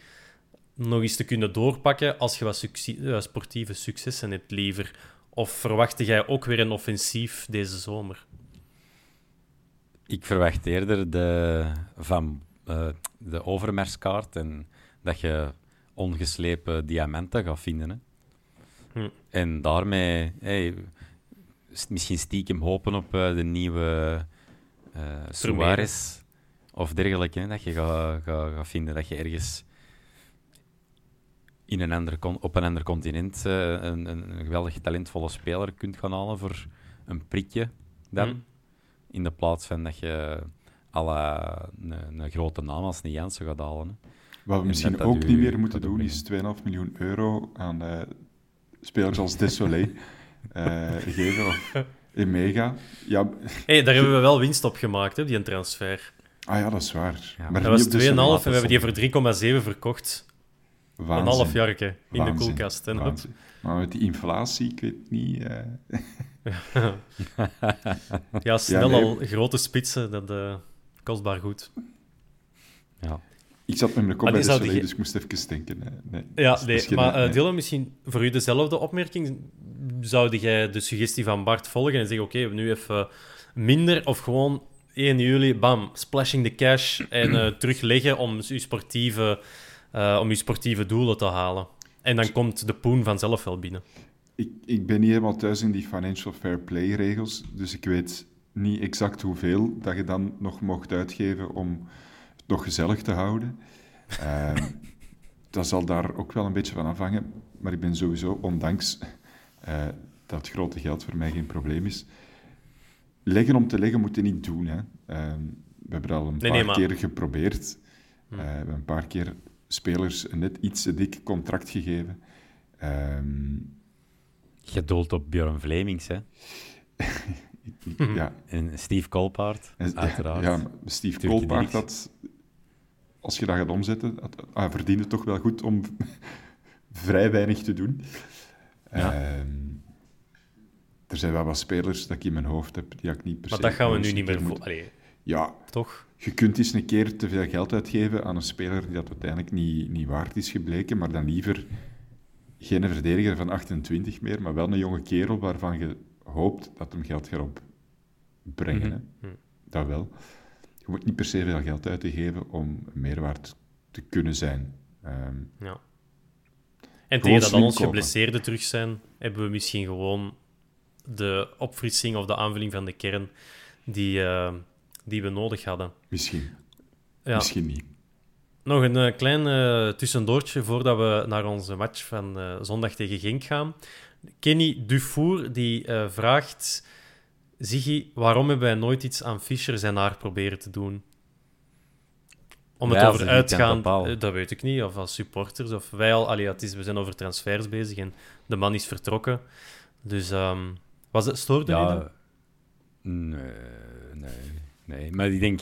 S2: nog eens te kunnen doorpakken als je wat succe- eh, sportieve successen hebt liever? Of verwachtte jij ook weer een offensief deze zomer?
S3: Ik verwacht eerder de, van eh, de overmerskaart en dat je ongeslepen diamanten gaat vinden. Hè.
S2: Hm.
S3: En daarmee hey, misschien stiekem hopen op eh, de nieuwe eh Suarez of dergelijke. hè, dat je gaat gaat vinden dat je ergens in een ander con- op een ander continent eh, een, een, een geweldig talentvolle speler kunt gaan halen voor een prikje dan.
S2: Hm.
S3: In de plaats van dat je alle een, een grote naam als een Jansen gaat halen. Hè.
S4: Wat we
S3: En
S4: misschien
S3: dat
S4: ook
S3: u
S4: niet meer moeten doen, is 2,5 miljoen euro aan eh, spelers als Desolé <laughs> eh geven of Emega. Ja,
S2: hey, daar hebben we wel winst op gemaakt, hè, die een transfer.
S4: ah ja, dat is waar.
S3: Ja,
S4: maar
S2: Dat was
S4: op Desolé.
S2: 2,5 en we hebben die voor 3,7 verkocht. Een
S4: Waanzin.
S2: half jarke in de koelkast. En.
S4: Maar met die inflatie, ik weet niet... eh, <laughs>
S2: ja, snel
S4: nee.
S2: al grote spitsen, dat eh, kostbaar goed.
S3: Ja.
S4: Ik zat met mijn kop bij Desolé,
S2: die-
S4: dus ik moest even denken. Nee,
S2: Ja,
S4: is
S2: nee,
S4: misschien,
S2: maar
S4: eh
S2: Dylan, misschien voor u dezelfde opmerking. Zou jij de suggestie van Bart volgen en zeggen: Oké, we nu even minder of gewoon 1 juli, bam, splashing the cash en eh, <clears throat> terugleggen om uw sportieve, eh, om uw sportieve doelen te halen? En dan komt de poen vanzelf wel binnen.
S4: Ik, ik ben niet helemaal thuis in die financial fair play regels, dus ik weet niet exact hoeveel dat je dan nog mocht uitgeven om nog gezellig te houden. Ehm, dat zal daar ook wel een beetje van afhangen, maar ik ben sowieso, ondanks eh, dat grote geld voor mij geen probleem is, leggen om te leggen moet je niet doen. Hè. Ehm, we hebben al een
S2: Nee,
S4: paar
S2: nee, maar-
S4: keer geprobeerd. Eh, we hebben een paar keer spelers een net iets te dik contract gegeven. Ehm,
S3: doelt op Björn Vlemings hè? <laughs>
S4: ja,
S3: en Steve Colpaert,
S4: En-
S3: uiteraard.
S4: Ja, maar Steve
S3: Dirks.
S4: dat, als je dat gaat omzetten, ah, verdiende toch wel goed om <laughs> vrij weinig te doen.
S3: Ja.
S4: Ehm, er zijn wel wat spelers dat ik in mijn hoofd heb, die ik niet per
S2: Maar dat gaan we nu niet meer
S4: moet-
S2: Allee,
S4: Ja,
S2: toch?
S4: je kunt eens een keer te veel geld uitgeven aan een speler die dat uiteindelijk niet, niet waard is gebleken, maar dan liever geen verdediger van 28 meer, maar wel een jonge kerel waarvan je hoopt dat hem geld gaat opbrengen.
S2: Mhm.
S4: hè. Dat wel. Je moet niet per se veel geld uit te geven om meerwaard te kunnen zijn. Ehm,
S2: Ja. En tegen dat al ons geblesseerden terug zijn, hebben we misschien gewoon de opfrissing of de aanvulling van de kern die, eh, die we nodig hadden.
S4: misschien,
S2: Ja.
S4: misschien niet.
S2: Nog een eh, klein eh, tussendoortje voordat we naar onze match van eh, zondag tegen Genk gaan. Kenny Dufour die vraagt... Ziggy, waarom hebben wij nooit iets aan Fischer zijn haar proberen te doen? Om het
S3: Wij
S2: over uitgaan, eh, dat weet ik niet. Of als supporters. Of wij al, allee, is, we zijn over transfers bezig en de man is vertrokken. Dus ehm, was het, stoorde dat?
S3: Ja, nee, nee. Nee, maar ik denk,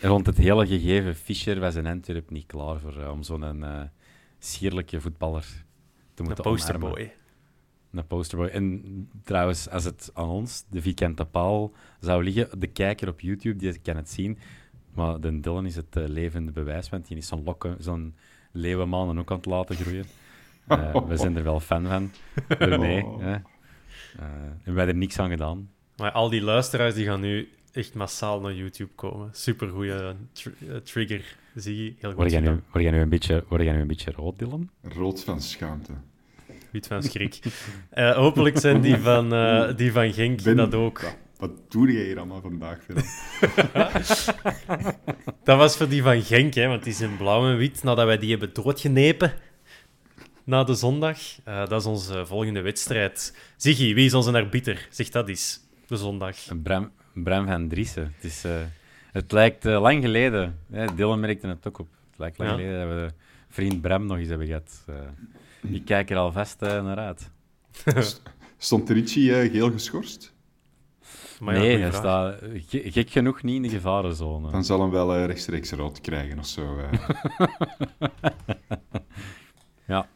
S3: rond het hele gegeven Fischer was in Antwerp niet klaar voor eh, om zo'n eh, sierlijke voetballer te
S2: Een
S3: moeten omarmen.
S2: posterboy.
S3: Een posterboy. En trouwens, als het aan ons, de vierkante paal, zou liggen, de kijker op YouTube, die kan het zien. Maar de Dylan is het eh, levende bewijs, want die is zo'n lokken, zo'n leeuwenmanen ook aan het laten groeien. Eh, <laughs> we zijn er wel fan van. Ermee.
S4: Oh.
S3: hè. Eh, en wij hebben er niks aan gedaan.
S2: Maar al die luisteraars die gaan nu echt massaal naar YouTube komen. Supergoeie tr- trigger. Zie je? Heel goed
S3: Word jij nu, word jij nu, een, beetje, word jij nu een beetje rood, Dylan?
S4: Rood van schaamte.
S2: Wit van schrik. <laughs> Eh, hopelijk zijn die van, eh, die van Genk
S4: Ben-
S2: dat ook.
S4: Wat, wat doe jij hier allemaal vandaag? <laughs>
S2: Dat was voor die van Genk, hè, want die zijn blauw en wit nadat wij die hebben doodgenepen na de zondag. Eh, dat is onze volgende wedstrijd. Ziggy, wie is onze arbiter? Zeg dat eens, de zondag.
S3: Bram, Bram van Driessen. Het, is, eh, het lijkt lang geleden. Hè, Dylan merkte het ook op. Het lijkt lang
S2: Ja.
S3: geleden dat we vriend Bram nog eens hebben gehad. Ik kijk er alvast eh, naar uit. <laughs>
S4: Stond Ricci eh, geel geschorst?
S2: Maar ja,
S3: nee, hij staat ge- gek genoeg niet in de gevarenzone.
S4: Dan zal hem wel eh, rechtstreeks rood krijgen of zo. eh. <laughs>
S3: Ja.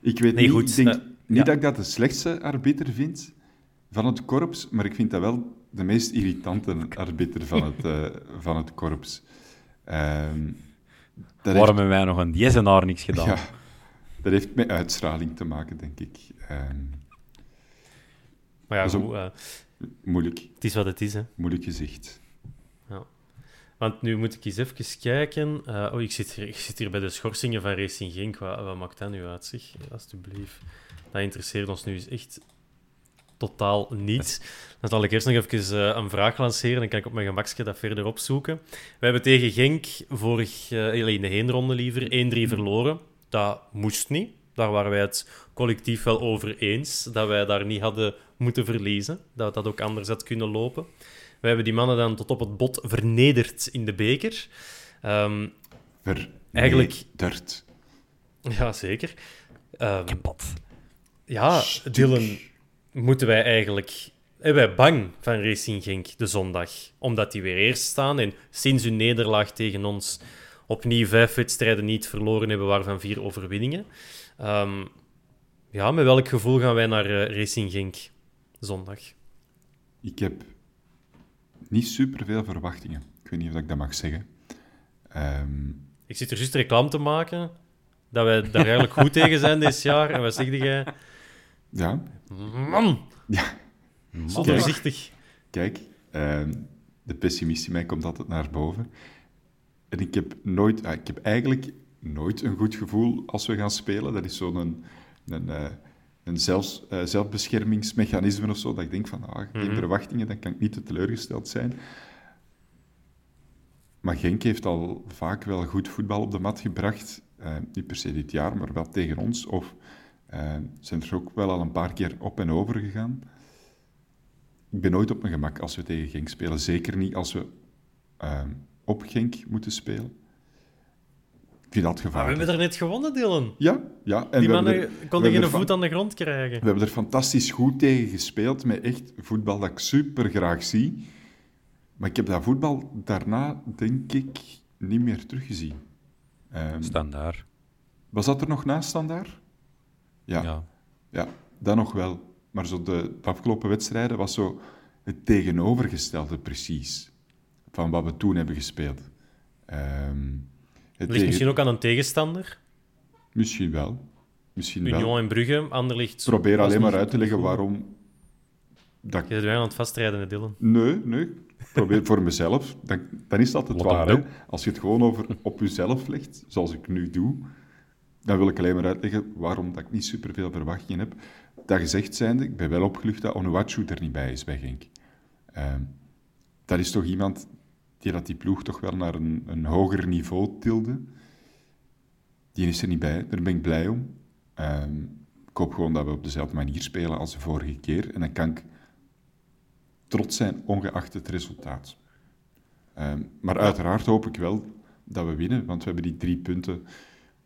S4: Ik weet
S2: Nee,
S4: niet,
S2: goed,
S4: ik denk niet
S2: ja.
S4: dat ik dat de slechtste arbiter vind van het korps, maar ik vind dat wel de meest irritante arbiter van het, eh, <laughs> van het korps. Ehm, dat
S3: Waarom hebben wij nog een Diezenaar niks
S4: heeft,
S3: gedaan?
S4: ja, dat heeft met uitstraling te maken, denk ik. Ehm,
S2: Maar ja, goed, eh,
S4: moeilijk,
S2: het is wat het is, hè.
S4: moeilijk gezicht.
S2: Want nu moet ik eens even kijken. Eh, oh, ik zit, hier, ik zit hier bij de schorsingen van Racing Genk. Wat, wat maakt dat nu uit, zeg? Alsjeblieft. Dat interesseert ons nu eens echt totaal niet. <laughs> Dan zal ik eerst nog even eh, een vraag lanceren. Dan kan ik op mijn gemakje dat verder opzoeken. We hebben tegen Genk vorig, eh, in de heenronde liever 1-3 verloren. Dat moest niet. Daar waren wij het collectief wel over eens. Dat wij daar niet hadden moeten verliezen. Dat dat ook anders had kunnen lopen. We hebben die mannen dan tot op het bot vernederd in de beker. Ehm, Eigenlijk-
S4: Vernederd.
S2: ja, zeker. Ehm,
S3: Kapot.
S2: ja, Dylan, moeten wij eigenlijk... Zijn wij bang van Racing Genk de zondag? Omdat die weer eerst staan en sinds hun nederlaag tegen ons opnieuw vijf wedstrijden niet verloren hebben, waarvan vier overwinningen. Ehm, ja, met welk gevoel gaan wij naar eh, Racing Genk zondag?
S4: Ik heb niet superveel verwachtingen. Ik weet niet of ik dat mag zeggen. Ehm,
S2: Ik zit er juist reclame te maken dat wij daar eigenlijk goed tegen zijn dit <laughs> jaar. En wat zeg jij?
S4: ja,
S2: Man,
S4: ja.
S2: zo
S4: Kijk.
S2: voorzichtig.
S4: Kijk, ehm, de pessimist in mij komt altijd naar boven. En ik heb nooit, ah, ik heb eigenlijk nooit een goed gevoel als we gaan spelen. Dat is zo'n een, een, eh, een zelfs, eh, zelfbeschermingsmechanisme of zo. Dat ik denk van, ah, geen
S2: Mhm.
S4: verwachtingen, dan kan ik niet te teleurgesteld zijn. Maar Genk heeft al vaak wel goed voetbal op de mat gebracht. Eh, niet per se dit jaar, maar wel tegen ons. Of zijn er ook wel al een paar keer op en over gegaan. Ik ben nooit op mijn gemak als we tegen Genk spelen. Zeker niet als we op Genk moeten spelen. Ik vind dat
S2: Maar we
S4: gevaarlijk.
S2: hebben er net gewonnen, Dylan.
S4: Ja, ja. En
S2: Die mannen
S4: er-
S2: konden geen voet aan de grond krijgen.
S4: we hebben er fantastisch goed tegen gespeeld, met echt voetbal dat ik super graag zie. Maar ik heb dat voetbal daarna, denk ik, niet meer teruggezien. Ehm,
S3: Standaard.
S4: was dat er nog naast standaard? Ja,
S3: Ja.
S4: ja. dat nog wel. Maar zo de, de afgelopen wedstrijden was zo het tegenovergestelde precies van wat we toen hebben gespeeld. Ehm, het
S2: Ligt
S4: tegen-
S2: misschien ook aan een tegenstander.
S4: Misschien wel. Misschien wel.
S2: Union en Brugge, Anderlicht.
S4: Probeer alleen maar uit te leggen
S2: goed.
S4: waarom... Dat...
S2: Je bent aan het vastrijden, hè, Dylan.
S4: Nee, nee. Probeer voor mezelf. Dan, dan is dat het waar. hè. Als je het gewoon over, op jezelf legt, zoals ik nu doe, dan wil ik alleen maar uitleggen waarom dat ik niet superveel verwachtingen heb. Dat gezegd zijnde, ik ben wel opgelucht dat Onuachu er niet bij is bij Genk. Ehm, dat is toch iemand dat die ploeg toch wel naar een, een hoger niveau tilde. Die is er niet bij, daar ben ik blij om. Ehm, ik hoop gewoon dat we op dezelfde manier spelen als de vorige keer. En dan kan ik trots zijn, ongeacht het resultaat. Ehm, maar uiteraard hoop ik wel dat we winnen, want we hebben die drie punten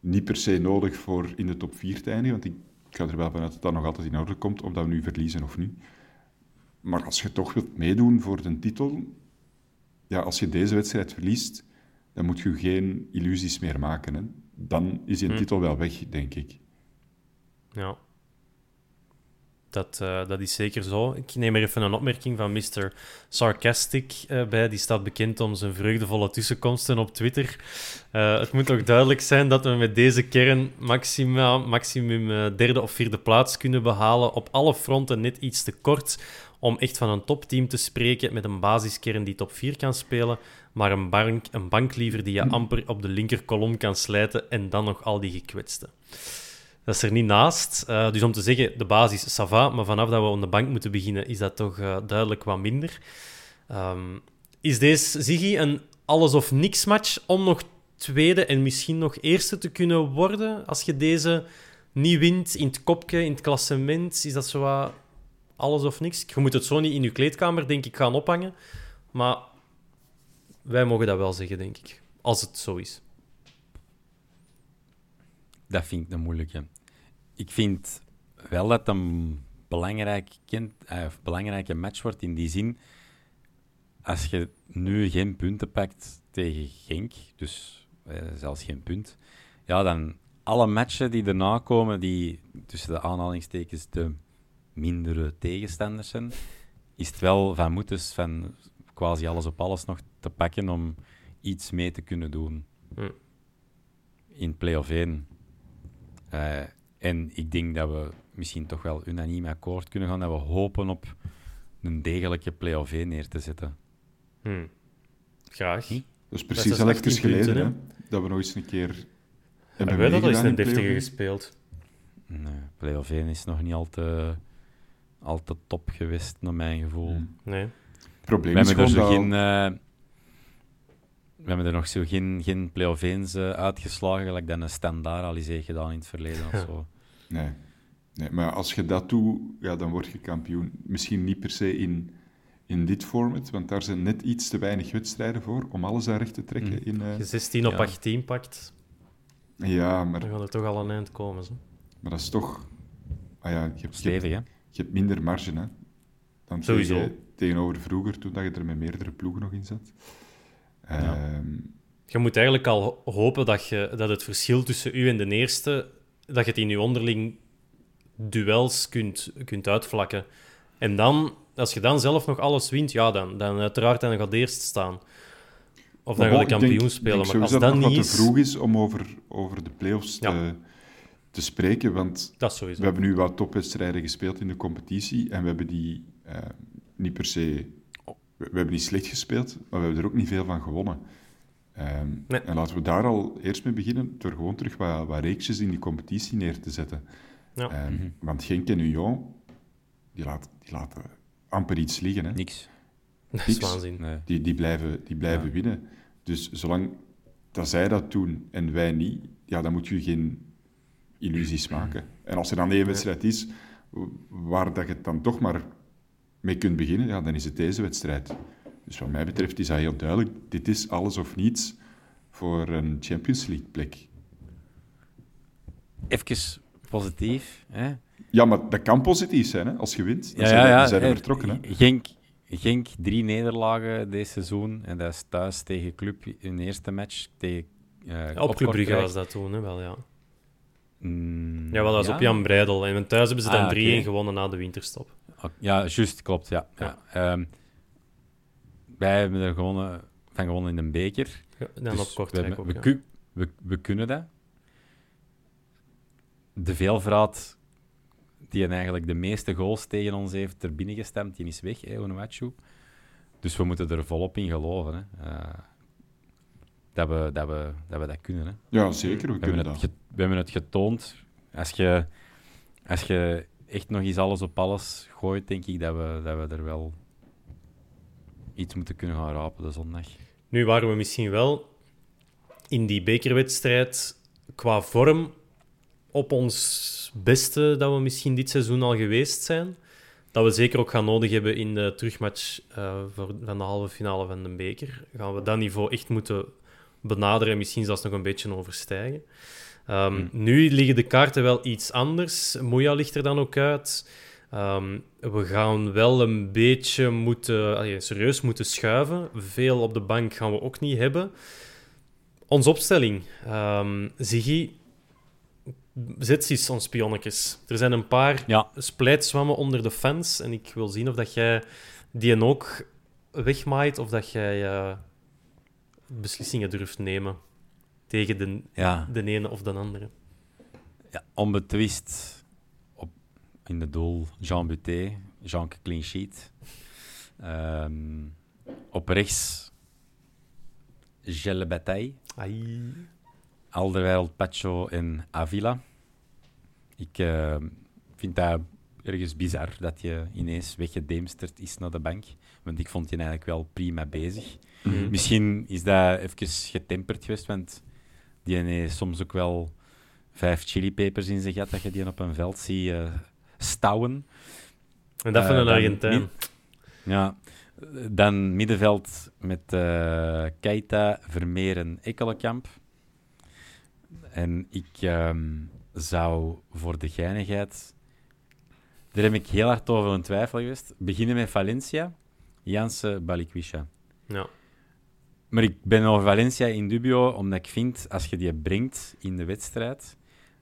S4: niet per se nodig voor in de top 4 te eindigen, want ik ga er wel vanuit dat dat nog altijd in orde komt, of dat we nu verliezen of niet. Maar als je toch wilt meedoen voor de titel, ja, als je deze wedstrijd verliest, dan moet je geen illusies meer maken. Hè. Dan is je
S2: Hm.
S4: titel wel weg, denk ik.
S2: Ja. Dat, eh, dat is zeker zo. Ik neem er even een opmerking van Mr. Sarcastic eh, bij. Die staat bekend om zijn vreugdevolle tussenkomsten op Twitter. Eh, het moet toch duidelijk zijn dat we met deze kern maxima, maximum derde of vierde plaats kunnen behalen. Op alle fronten net iets te kort om echt van een topteam te spreken met een basiskern die top 4 kan spelen, maar een bank, een bank liever die je amper op de linkerkolom kan slijten en dan nog al die gekwetsten. Dat is er niet naast. Eh, dus om te zeggen, de basis, ça va, maar vanaf dat we op de bank moeten beginnen, is dat toch eh, duidelijk wat minder. Ehm, is deze, Ziggy, een alles-of-niks match om nog tweede en misschien nog eerste te kunnen worden? Als je deze niet wint in het kopje, in het klassement, is dat zo wat alles of niks? Je moet het zo niet in je kleedkamer, denk ik, gaan ophangen. Maar wij mogen dat wel zeggen, denk ik. Als het zo is.
S3: Dat vind ik een moeilijke. Ik vind wel dat een belangrijk kind, eh, belangrijke match wordt in die zin. Als je nu geen punten pakt tegen Genk, dus eh, zelfs geen punt, ja, dan alle matchen die erna komen, die tussen de aanhalingstekens de mindere tegenstanders zijn, is het wel van moeders van quasi alles op alles nog te pakken om iets mee te kunnen doen
S2: Hm.
S3: in play-off 1. Eh, en ik denk dat we misschien toch wel unaniem akkoord kunnen gaan dat we hopen op een degelijke play-off 1 neer te zetten.
S2: Hm. Graag.
S3: Hm?
S4: Dat is
S2: Dat
S4: precies
S2: is
S4: al
S2: 18
S4: even geleden,
S2: punten,
S4: hè, dat we nog eens een keer hebben
S2: Hebben wij dat al eens een
S4: in
S2: deftige gespeeld?
S3: Nee, play-off 1 is nog niet al te, al te top geweest, naar mijn gevoel.
S4: Hm.
S2: Nee.
S4: Het probleem
S3: We
S4: is
S3: hebben er
S4: gewoon
S3: zo
S4: dat...
S3: geen... eh, we hebben er nog zo geen, geen play-off 1's eh, uitgeslagen, gelijk dat een standaard al eens heeft gedaan in het verleden of zo.
S4: Nee. nee, maar als je dat doet, ja, dan word je kampioen. Misschien niet per se in, in dit format, want daar zijn net iets te weinig wedstrijden voor om alles aan recht te trekken.
S3: Mm.
S4: In, eh,
S2: Als je 16 op
S3: Ja.
S2: 18 pakt,
S4: ja, maar,
S2: dan gaat er toch al een eind komen. Zo.
S4: maar dat is toch... Ah ja, je, hebt, je, hebt,
S3: Stevig, hè?
S4: Je hebt minder marge, hè. Dan
S2: Sowieso.
S4: tegen- tegenover vroeger, toen dat je er met meerdere ploegen nog in zat. Ehm,
S2: Je moet eigenlijk al ho- hopen dat, je, dat het verschil tussen u en de eerste, dat je het in je onderling duels kunt, kunt uitvlakken. En dan, als je dan zelf nog alles wint, ja, dan, dan uiteraard dan gaat eerst staan. Of dan gaat
S4: ik
S2: kampioen spelen.
S4: denk
S2: Maar als dat
S4: nog
S2: niet is...
S4: te vroeg is om over, over de play-offs
S2: Ja.
S4: te, te spreken, want
S2: Dat
S4: we hebben nu wat topwedstrijden gespeeld in de competitie en we hebben die eh, niet per se... We, we hebben niet slecht gespeeld, maar we hebben er ook niet veel van gewonnen. Ehm,
S2: Nee.
S4: En laten we daar al eerst mee beginnen, door gewoon terug wat, wat reeksjes in die competitie neer te zetten.
S2: Ja.
S4: Ehm,
S3: Mhm.
S4: Want Genk en Union, die, laten die laten amper iets liggen. Hè.
S3: Niks.
S2: Dat is waanzin.
S3: Nee.
S4: Die, die blijven, die blijven
S3: Ja.
S4: winnen. Dus zolang dat zij dat doen en wij niet, ja, dan moet je geen illusies maken. En als er dan één wedstrijd is waar dat je het dan toch maar mee kunt beginnen, ja, dan is het deze wedstrijd. Dus wat mij betreft is dat heel duidelijk. Dit is alles of niets voor een Champions League plek.
S3: Even positief. Hè?
S4: Ja, maar dat kan positief zijn, hè? als je wint. Dan
S3: Ja,
S4: zijn
S3: ja,
S4: zijn we
S3: eh,
S4: vertrokken. Hè?
S3: Genk, Genk drie nederlagen dit seizoen. En dat is thuis tegen Club in de eerste match. Tegen, eh,
S2: Ja, op Club Brugge was dat toen, hè, wel, ja.
S3: Mm,
S2: Ja, wel, dat was op Jan Breidel. En thuis hebben ze dan
S3: Ah,
S2: 3-1
S3: oké.
S2: gewonnen na de winterstop.
S3: Ja, juist, klopt. Ja. Ja. Ehm, wij hebben er gewonnen, van gewonnen in de beker.
S2: Ja, dan
S3: Dus
S2: op Kortrijk
S3: we,
S2: ook,
S3: we,
S2: ja.
S3: we, we kunnen dat. De veelvraat die eigenlijk de meeste goals tegen ons heeft er binnen gestemd, die is weg, hè, Onuachu. Dus we moeten er volop in geloven. Hè. Eh, dat, we, dat, we, dat we dat kunnen. Hè.
S4: Ja, zeker. We
S3: We,
S4: kunnen
S3: hebben het
S4: dat.
S3: we hebben het getoond. Als je, als je echt nog eens alles op alles gooit, denk ik dat we, dat we er wel iets moeten kunnen gaan rapen de zondag.
S2: Nu waren we misschien wel in die bekerwedstrijd qua vorm op ons beste dat we misschien dit seizoen al geweest zijn. Dat we zeker ook gaan nodig hebben in de terugmatch eh, voor, van de halve finale van de beker. Gaan we dat niveau echt moeten benaderen en misschien zelfs nog een beetje overstijgen. Ehm, Nu liggen de kaarten wel iets anders. Moya ligt er dan ook uit. Ehm, we gaan wel een beetje moeten, allee, serieus moeten schuiven. Veel op de bank gaan we ook niet hebben. Onze opstelling. Um, Ziggy, eens ons spionnetjes. Er zijn een paar
S3: Ja.
S2: splijtzwammen onder de fans. En ik wil zien of dat jij die ook wegmaait of dat jij eh, beslissingen durft nemen tegen de,
S3: Ja,
S2: de ene of de andere.
S3: ja onbetwist op, in de doel Jean Buté, Jean clean sheet. Ehm, op rechts Gelle Bataille,
S2: Ai.
S3: Alderweireld, Pacho en Avila. Ik eh, vind dat ergens bizar dat je ineens weggedemsterd is naar de bank. Want ik vond je eigenlijk wel prima bezig.
S2: Mhm.
S3: Misschien is dat even getemperd geweest, want die heeft soms ook wel vijf chilipepers in zijn gat dat je die op een veld ziet eh, stouwen.
S2: En dat van
S3: Eh,
S2: een
S3: dan
S2: Argentijn.
S3: Ja, dan middenveld met eh Keita, Vermeeren, Ekkelenkamp. En ik ehm, zou voor de geinigheid... Daar heb ik heel hard over in twijfel geweest. Beginnen met Valencia, Jansen, Balikwisha.
S2: Ja.
S3: Maar ik ben over Valencia in dubio, omdat ik vind, als je die brengt in de wedstrijd,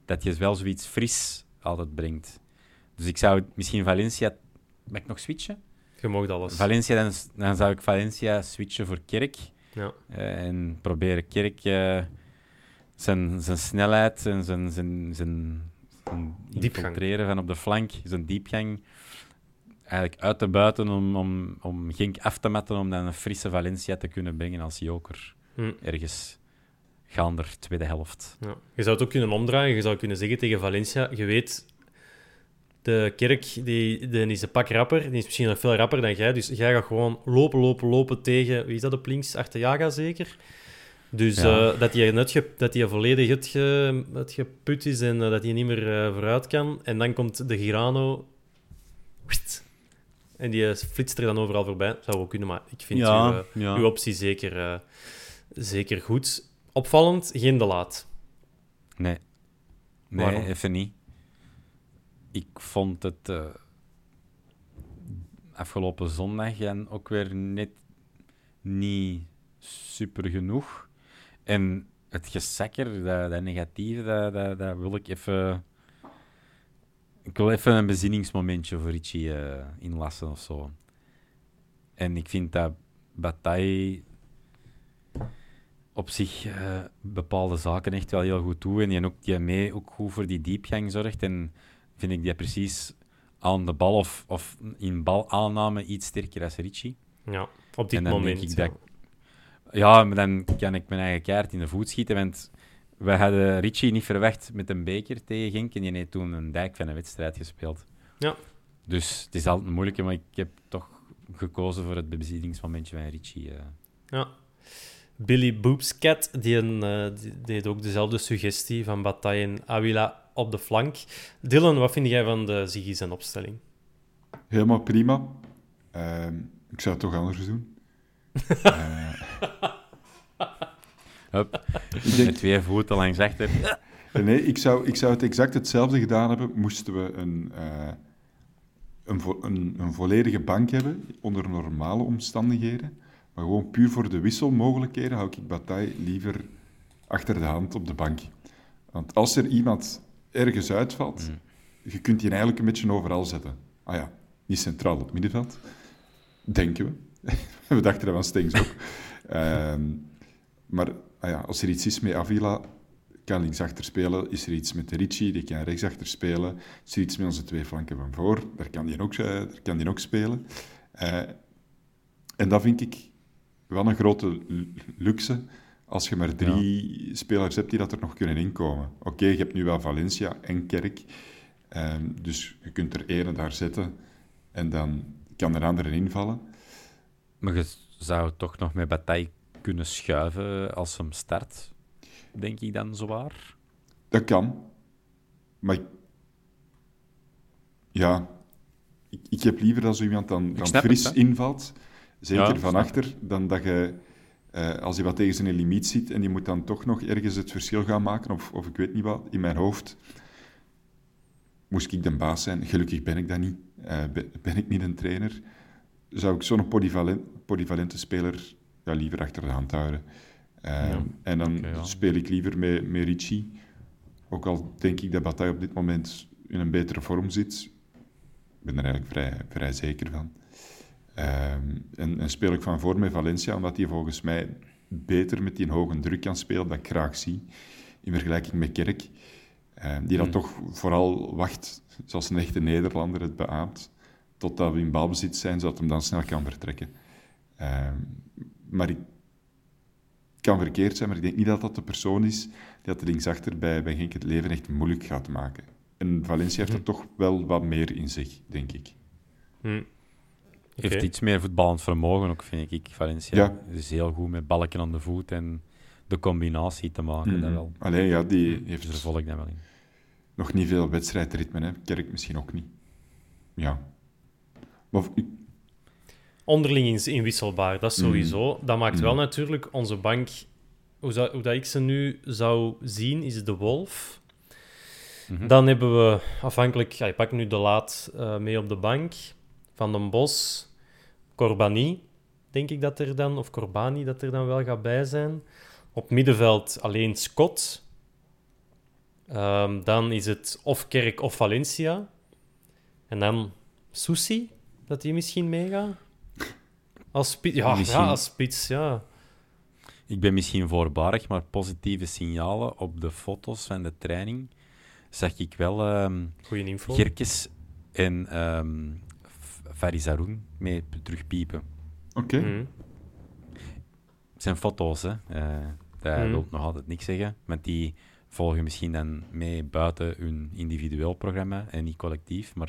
S3: dat je wel zoiets fris altijd brengt. Dus ik zou misschien Valencia... Mag ik nog switchen?
S2: Je mag alles.
S3: Valencia, dan, dan zou ik Valencia switchen voor Kerk.
S2: Ja.
S3: eh, en proberen Kerk eh, zijn, zijn snelheid en zijn, zijn, zijn, zijn infiltreren van op de flank, zijn diepgang, eigenlijk uit te buiten om, om, om Genk af te matten, om dan een frisse Valencia te kunnen brengen als joker.
S2: Hm.
S3: Ergens gaander tweede helft.
S2: Ja. Je zou het ook kunnen omdraaien. Je zou kunnen zeggen tegen Valencia: Je weet, de kerk die, die is een pak rapper. Die is misschien nog veel rapper dan jij. Dus jij gaat gewoon lopen, lopen, lopen tegen. Wie is dat op links? Achterjaga zeker. Dus
S3: Ja.
S2: eh, dat hij net ge- dat hij volledig het, ge, het geput is en eh, dat hij niet meer eh, vooruit kan. En dan komt de Girano. Wist. En die flitst er dan overal voorbij. Zou ook kunnen, maar ik vind
S3: Ja,
S2: uw, eh,
S3: ja.
S2: uw optie zeker, eh, zeker goed. Opvallend, geen de laat.
S3: Nee. Nee,
S2: Waarom?
S3: even niet. Ik vond het eh, afgelopen zondag en ook weer net niet super genoeg. En het gesakker, dat, dat negatieve, dat, dat, dat wil ik even... Ik wil even een bezinningsmomentje voor Richie eh, inlassen of zo. En ik vind dat Bataille op zich eh, bepaalde zaken echt wel heel goed doet. En die ook die mee ook goed voor die diepgang zorgt. En vind ik die precies aan de bal of, of in balaanname iets sterker als Richie.
S2: Ja, op dit moment.
S3: ik dat- Ja, maar dan kan ik mijn eigen kaart in de voet schieten. Want we hadden Richie niet verwacht met een beker tegen Genk. En die heeft toen een dijk van een wedstrijd gespeeld.
S2: Ja.
S3: Dus het is altijd moeilijk, maar ik heb toch gekozen voor het bezieningsmomentje van Richie. eh.
S2: Ja. Billy Boopscat die een, eh, die deed ook dezelfde suggestie van Bataille en Avila op de flank. Dylan, wat vind jij van de Ziggy's en opstelling?
S4: Helemaal prima. Ehm, ik zou het toch anders doen. <laughs>
S3: Hup,
S4: ik denk,
S3: met twee voeten langs achter.
S4: nee, ik zou, ik zou het exact hetzelfde gedaan hebben, moesten we een, eh, een, vo- een, een volledige bank hebben, onder normale omstandigheden. Maar gewoon puur voor de wisselmogelijkheden hou ik Bataille liever achter de hand op de bank. Want als er iemand ergens uitvalt, je kunt die eigenlijk een beetje overal zetten. Ah ja, niet centraal op het middenveld, denken we. <laughs> we dachten dat van Stengs ook. <laughs> Ehm, maar ah ja, als er iets is met Avila, kan linksachter spelen. Is er iets met de Ricci, die kan rechtsachter spelen. Is er iets met onze twee flanken van voor, daar kan die ook, eh, daar kan die ook spelen. Eh, en dat vind ik wel een grote lu- luxe, als je maar drie spelers hebt die dat er nog kunnen inkomen. Oké, je hebt nu wel Valencia en Kerk, ehm, dus je kunt er ene daar zetten en dan kan er andere invallen.
S3: Maar je zou toch nog met Bataille kunnen schuiven als hem start, denk ik dan zowaar.
S4: Dat kan. Maar ik- ja, ik, ik heb liever dat zo iemand dan, dan fris
S3: het,
S4: invalt, zeker
S3: Ja,
S4: van achter, dan dat je, eh, als hij wat tegen zijn limiet zit en die moet dan toch nog ergens het verschil gaan maken, of, of ik weet niet wat, in mijn hoofd moest ik de baas zijn. Gelukkig ben ik dat niet. eh, ben, ben ik niet een trainer, zou ik zo'n polyvalent, polyvalente speler ja, liever achter de hand houden. Ehm, en dan
S3: ja.
S4: speel ik liever met, met Ricci. Ook al denk ik dat Bataille op dit moment in een betere vorm zit. Ik ben er eigenlijk vrij, vrij zeker van. Ehm, en, en speel ik van voor met Valencia, omdat hij volgens mij beter met die hoge druk kan spelen, dat ik graag zie, in vergelijking met Kerk. Ehm, die dat toch vooral wacht, zoals een echte Nederlander het beaamt, totdat we in balbezit zijn, zodat hem dan snel kan vertrekken. Maar ik kan verkeerd zijn, maar ik denk niet dat dat de persoon is die dat de linksachter bij, bij Genk het leven echt moeilijk gaat maken. En Valencia heeft er toch wel wat meer in zich, denk ik.
S2: Hm.
S3: Heeft iets meer voetballend vermogen ook, vind ik. Valencia
S4: Ja.
S3: is heel goed met balken aan de voet en de combinatie te maken. Dat wel.
S4: Alleen ja, die
S3: Dus daar
S4: heeft
S3: volg ik dat wel in.
S4: nog niet veel wedstrijdritme. Hè. Kerk misschien ook niet. Ja. Maar ik-
S2: Onderling is inwisselbaar, dat is
S4: Mm.
S2: sowieso. Dat maakt wel natuurlijk onze bank... Hoe, zou, hoe dat ik ze nu zou zien, is de Wolf.
S3: Mhm.
S2: Dan hebben we afhankelijk... Ja, je pakt nu de laat eh, mee op de bank. Van den Bos, Corbani, denk ik dat er dan... Of Corbani, dat er dan wel gaat bij zijn. Op middenveld alleen Scott. Ehm, dan is het of Kerk of Valencia. En dan Susi, dat die misschien meegaat. Als spits, ja,
S3: Misschien.
S2: ja, als spits, ja.
S3: Ik ben misschien voorbarig, maar positieve signalen op de foto's van de training zag ik wel ehm
S2: info.
S3: Gerkes en ehm F- Farizaroen mee terugpiepen.
S4: Oké.
S2: Mhm.
S3: Het zijn foto's, hè. Eh, dat
S2: Mhm.
S3: wil nog altijd niks zeggen, want die volgen misschien dan mee buiten hun individueel programma en niet collectief, maar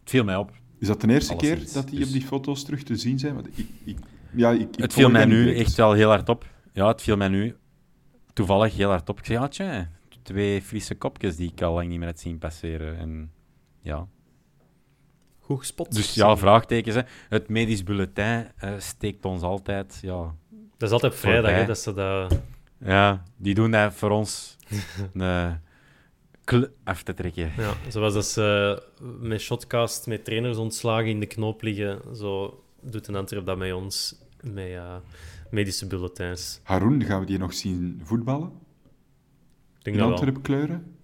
S3: het viel mij op.
S4: Is dat de eerste keer dat die
S3: dus-
S4: op die foto's terug te zien zijn? Want ik, ik, ja, ik, ik
S3: het viel mij nu
S4: direct.
S3: echt wel heel hard op. Ja, het viel mij nu toevallig heel hard op. Ik zei, ja, tja, twee frisse kopjes die ik al lang niet meer had zien passeren. En ja,
S2: Goed gespot.
S3: Dus ja, vraagtekens. Hè. Het medisch bulletin eh, steekt ons altijd. Ja,
S2: Dat is altijd vrijdag, hè, dat ze dat...
S3: ja, die doen dat voor ons <laughs> een eh, af te trekken.
S2: Ja, zoals dat ze met Shotcast, met trainers ontslagen in de knoop liggen, zo doet een Antwerp dat met ons, met eh, medische bulletins.
S4: Haroun, gaan we die nog zien voetballen?
S2: Denk
S4: In
S2: wel.
S4: Antwerpen kleuren?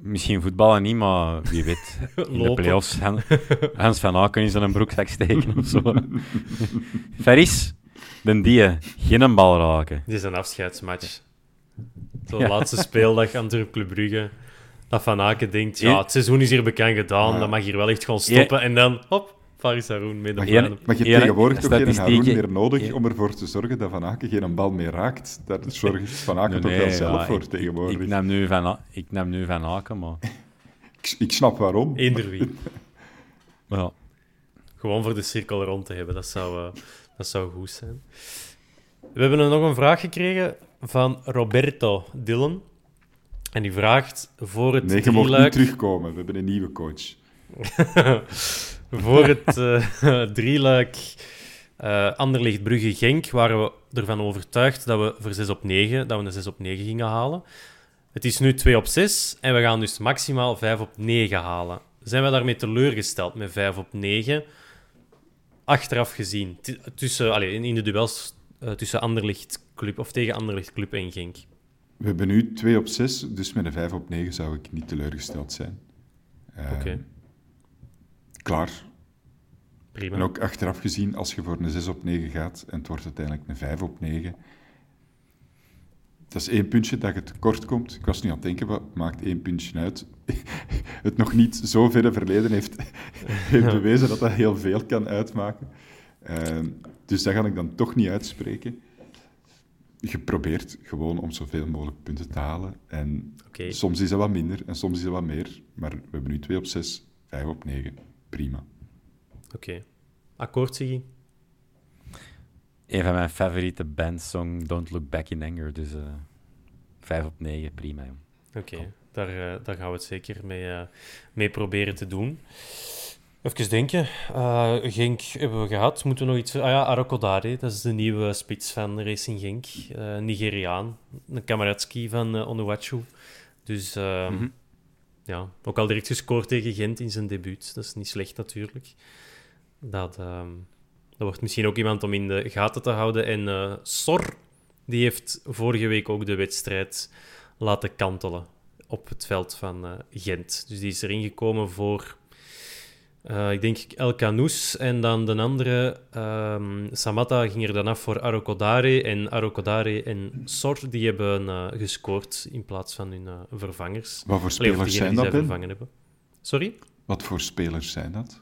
S3: Misschien voetballen niet, maar wie weet. <laughs> In de
S2: Lopen.
S3: play-offs Han- Hans van Aken is in een broekzak steken of zo. <laughs> Ferris, den die, geen bal raken.
S2: Dit is een afscheidsmatch.
S3: Ja.
S2: laatste speeldag Antwerp Club Brugge. Dat Van Aken denkt, ja, het seizoen is hier bekend gedaan,
S4: Ja.
S2: dat mag hier wel echt gewoon stoppen. En dan, hop, Faris Haroun met de
S4: Maar, je hebt tegenwoordig toch geen Haroun meer nodig om ervoor te zorgen dat Van Aken geen bal meer raakt. Daar zorgt Van Aken toch wel zelf
S3: ja,
S4: voor
S3: ik-
S4: tegenwoordig.
S3: Ik, neem nu van, ik neem nu van Aken, maar... <laughs>
S4: ik snap waarom.
S2: Eender wie. <laughs>
S3: Ja.
S2: Gewoon voor de cirkel rond te hebben, dat zou, eh, dat zou goed zijn. We hebben nog een vraag gekregen van Roberto Dillon. En die vraagt voor het
S4: Nee, je niet terugkomen. We hebben een nieuwe coach. <laughs>
S2: voor het eh <laughs> drieluik eh Anderlecht Brugge Genk waren we ervan overtuigd dat we voor 6 op 9, dat we een 6 op 9 gingen halen. Het is nu 2 op 6 en we gaan dus maximaal 5 op 9 halen. Zijn we daarmee teleurgesteld met 5 op 9? Achteraf gezien, tussen, allee, in, de duels eh, tussen Anderlecht Club of tegen Anderlecht Club en Genk.
S4: We hebben nu 2 op 6, dus met een 5 op 9 zou ik niet teleurgesteld zijn. Eh,
S2: Oké.
S4: Klaar.
S2: Prima.
S4: En ook achteraf gezien, als je voor een 6 op 9 gaat en het wordt uiteindelijk een 5 op 9, dat is één puntje dat je tekort komt. Ik was nu aan het denken, wat maakt één puntje uit? <laughs> het nog niet zo verre verleden heeft, <laughs> heeft bewezen dat dat heel veel kan uitmaken. Eh, dus dat ga ik dan toch niet uitspreken. Je probeert gewoon om zoveel mogelijk punten te halen. En soms is dat wat minder en soms is dat wat meer. Maar we hebben nu 2 op 6, 5 op 9. Prima.
S2: Oké. Akkoord, Siggy?
S3: Een van mijn favoriete bandsong, Don't Look Back in Anger. Dus eh 5 op 9, prima.
S2: Oké, daar, eh, daar gaan we het zeker mee, eh, mee proberen te doen. Even denken. Eh, Genk hebben we gehad. Moeten we nog iets... Ah ja, Arakodare, dat is de nieuwe spits van Racing Genk. Eh, Nigeriaan. Een Kamaratski van Onuachu. Dus ehm,
S3: Mhm.
S2: ja, ook al direct gescoord tegen Gent in zijn debuut. Dat is niet slecht natuurlijk. Dat, ehm, dat wordt misschien ook iemand om in de gaten te houden. En uh, Sor, die heeft vorige week ook de wedstrijd laten kantelen op het veld van uh, Gent. Dus die is erin gekomen voor uh, ik denk El Canous en dan de andere, um, Samatta, ging er dan af voor Arokodare. En Arokodare en Sor die hebben uh, gescoord in plaats van hun uh, vervangers.
S4: Wat voor spelers zijn dat
S2: vervangen hebben. Sorry?
S4: Wat voor spelers zijn dat?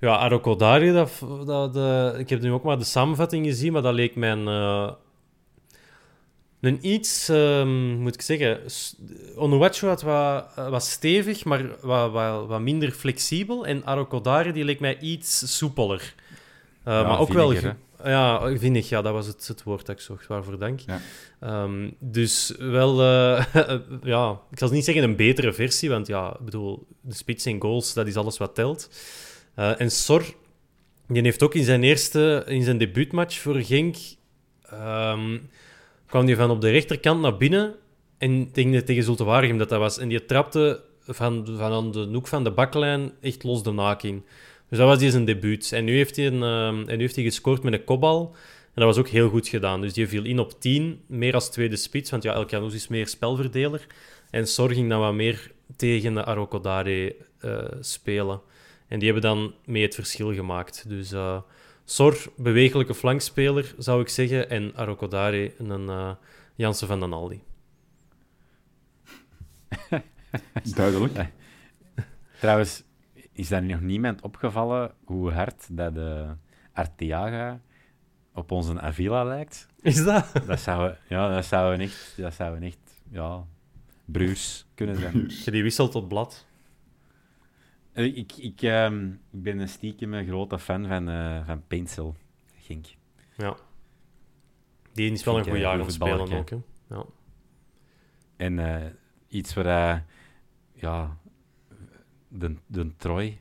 S2: Ja, Arokodare, dat, dat, ik heb nu ook maar de samenvatting gezien, maar dat leek mijn een iets, um, moet ik zeggen, Onuachu had wat, wat stevig, maar wat, wat, wat minder flexibel. En Arokodare die leek mij iets soepeler. Uh, ja, maar ook wel... Ja, vinnig, ja, dat was het, het woord dat ik zocht. Waarvoor dank. Ja. Um, dus wel, uh, <laughs> ja, ik zal niet zeggen een betere versie, want ja, ik bedoel, de spits en goals, dat is alles wat telt. Uh, en Sor, die heeft ook in zijn eerste, in zijn debuutmatch voor Genk... Um, kwam die van op de rechterkant naar binnen en tegen, tegen Zulte Waregem dat dat was. En die trapte van, van aan de hoek van de baklijn echt los de naak in. Dus dat was die zijn debuut. En nu heeft hij, een, en nu heeft hij gescoord met een kopbal. En dat was ook heel goed gedaan. Dus die viel in op 10, meer als tweede spits. Want ja, El Canoes is meer spelverdeler. En Sor ging dan wat meer tegen de Arokodare uh, spelen. En die hebben dan mee het verschil gemaakt. Dus... Uh, Sor, bewegelijke flankspeler, zou ik zeggen. En Arokodare, een uh, Jansen van den Aldi. <laughs>
S4: Duidelijk.
S3: Trouwens, is daar nog niemand opgevallen hoe hard dat de Arteaga op onze Avila lijkt?
S2: Is dat?
S3: Dat zou, ja, dat zou echt, dat zou echt ja, bruus kunnen zijn.
S2: Je die wisselt tot blad.
S3: Eh, ik, ik, uh, ik ben een stiekem een grote fan van, uh, van Pencil, Gink.
S2: Ja. Die is wel een goed eh, jaar aan spelen ook. Hè? Ja.
S3: En uh, iets waar ja, de, de Troy,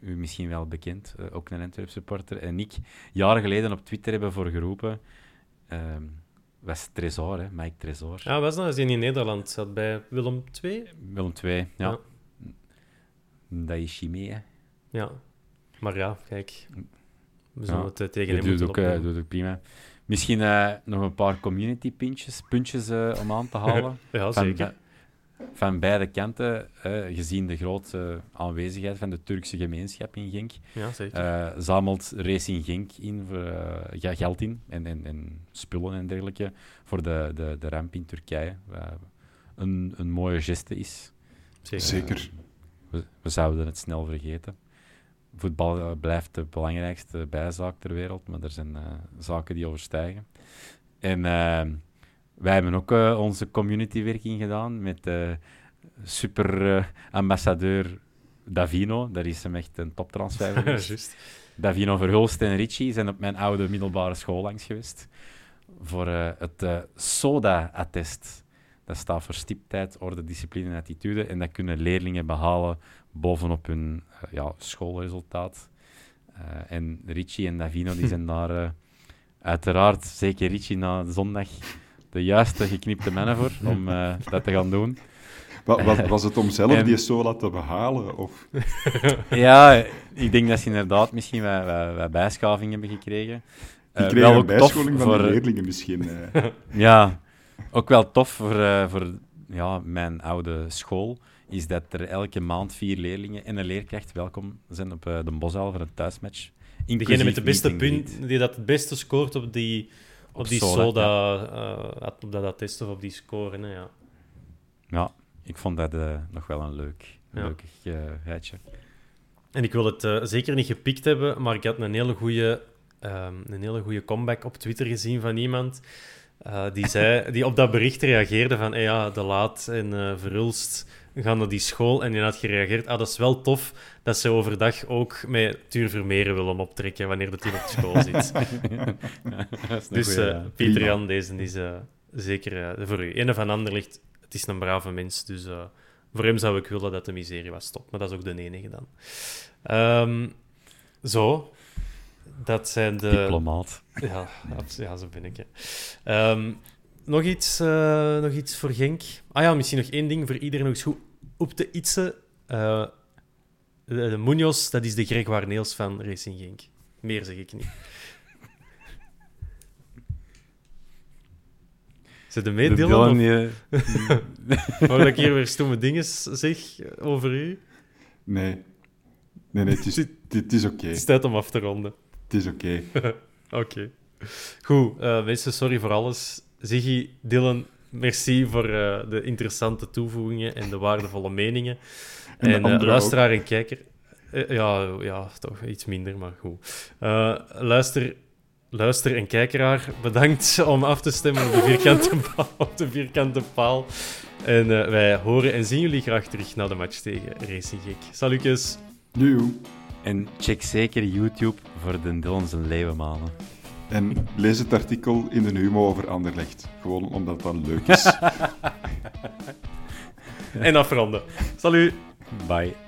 S3: u misschien wel bekend, ook een Antwerp supporter, en ik jaren geleden op Twitter hebben voor geroepen. Ehm, was Tresor, hè? Mike Tresor.
S2: Ja, was dat? Is in Nederland? Zat bij Willem II?
S3: Willem II, ja. ja. Dat is chimie,
S2: Ja. Maar ja, kijk. We zullen het uh, tegen hem
S3: moeten ook, uh, doet ook prima. Misschien uh, nog een paar community puntjes, puntjes om aan te <laughs> halen.
S2: ja, van, zeker.
S3: Van beide kanten, gezien de grote aanwezigheid van de Turkse gemeenschap in Genk,
S2: ja, zeker.
S3: zamelt Racing Genk in voor, geld in en, en, en, spullen en dergelijke voor de, de, de ramp in Turkije. een, een mooie geste is.
S4: Zeker. zeker
S3: we, zouden het snel vergeten. Voetbal eh, blijft de belangrijkste bijzaak ter wereld, maar er zijn uh, zaken die overstijgen. En uh, wij hebben ook onze communitywerking gedaan met super ambassadeur Davino. Daar is hem echt een toptransfer <laughs> geweest. Davino Verhulst en Richie zijn op mijn oude middelbare school langs geweest voor het SODA-attest. Dat staat voor stiptheid, orde, discipline en attitude. En dat kunnen leerlingen behalen bovenop hun uh, ja, schoolresultaat. Uh, en Richie en Davino die <laughs> zijn daar uh, uiteraard, zeker Richie na zondag, de juiste geknipte mannen voor om dat te gaan doen.
S4: Was, was het om zelf en... die SOLA te behalen? Of? <laughs>
S3: ja, ik denk dat ze inderdaad misschien wat, wat, wat bijschaving hebben gekregen.
S4: Die kregen een bijscholing van voor... de leerlingen misschien. <laughs>
S3: ja, ook wel tof voor, uh, voor ja, mijn oude school, is dat er elke maand vier leerlingen en een leerkracht welkom zijn op uh, de Bosuil voor een thuismatch.
S2: Degene met de beste punt, die dat het beste scoort op die, op, op die soda, ja. uh, op dat attest of op die score. Hè, ja.
S3: ja, ik vond dat nog wel een leuk, ja. leuk geitje.
S2: En ik wil het zeker niet gepikt hebben, maar ik had een hele goede um, een hele goede comeback op Twitter gezien van iemand uh, die, zei, die op dat bericht reageerde van hey, ja, De Laat en uh, Verhulst gaan naar die school. En die had gereageerd, ah, dat is wel tof dat ze overdag ook met Tuur Vermeeren willen optrekken wanneer de team op de school <laughs> zit. dus uh, Pieter Jan, deze is zeker voor u. Een van ander ligt, het is een brave mens, dus voor hem zou ik willen dat de miserie was stop. Maar dat is ook de enige dan. Um, zo, dat zijn de...
S3: Diplomaat.
S2: Ja, ja zo ben ik. Hè. Um, nog, iets, uh, nog iets voor Genk? Ah ja, misschien nog één ding voor iedereen nog eens goed op de Itse, uh, de, de Munoz, dat is de Gregoire Neels van Racing Genk. Meer zeg ik niet. <laughs> Zit er mee,
S3: Dylan? <laughs>
S2: Hoor dat ik hier weer stomme dingen zeg over u?
S4: Nee. Nee, nee, het is, <laughs> het, is oké.
S2: Het is tijd om af te ronden.
S4: Het is oké. <laughs>
S2: oké. Goed, uh, mensen, sorry voor alles. Ziggy, Dylan, merci voor uh, de interessante toevoegingen en de waardevolle meningen. En, en uh, luisteraar en kijker... ja, ja, toch iets minder, maar goed. luister luister- en kijkeraar, bedankt om af te stemmen op de vierkante <laughs> paal. Op de vierkante paal. En uh, wij horen en zien jullie graag terug na de match tegen Racing Gek. Salutjes.
S4: Joe.
S3: En check zeker YouTube voor de Dylan zijn leeuwenmanen.
S4: En lees het artikel in de Humo over Anderlecht. Gewoon omdat het dan leuk is. <laughs>
S2: en afronden. Salut.
S3: Bye.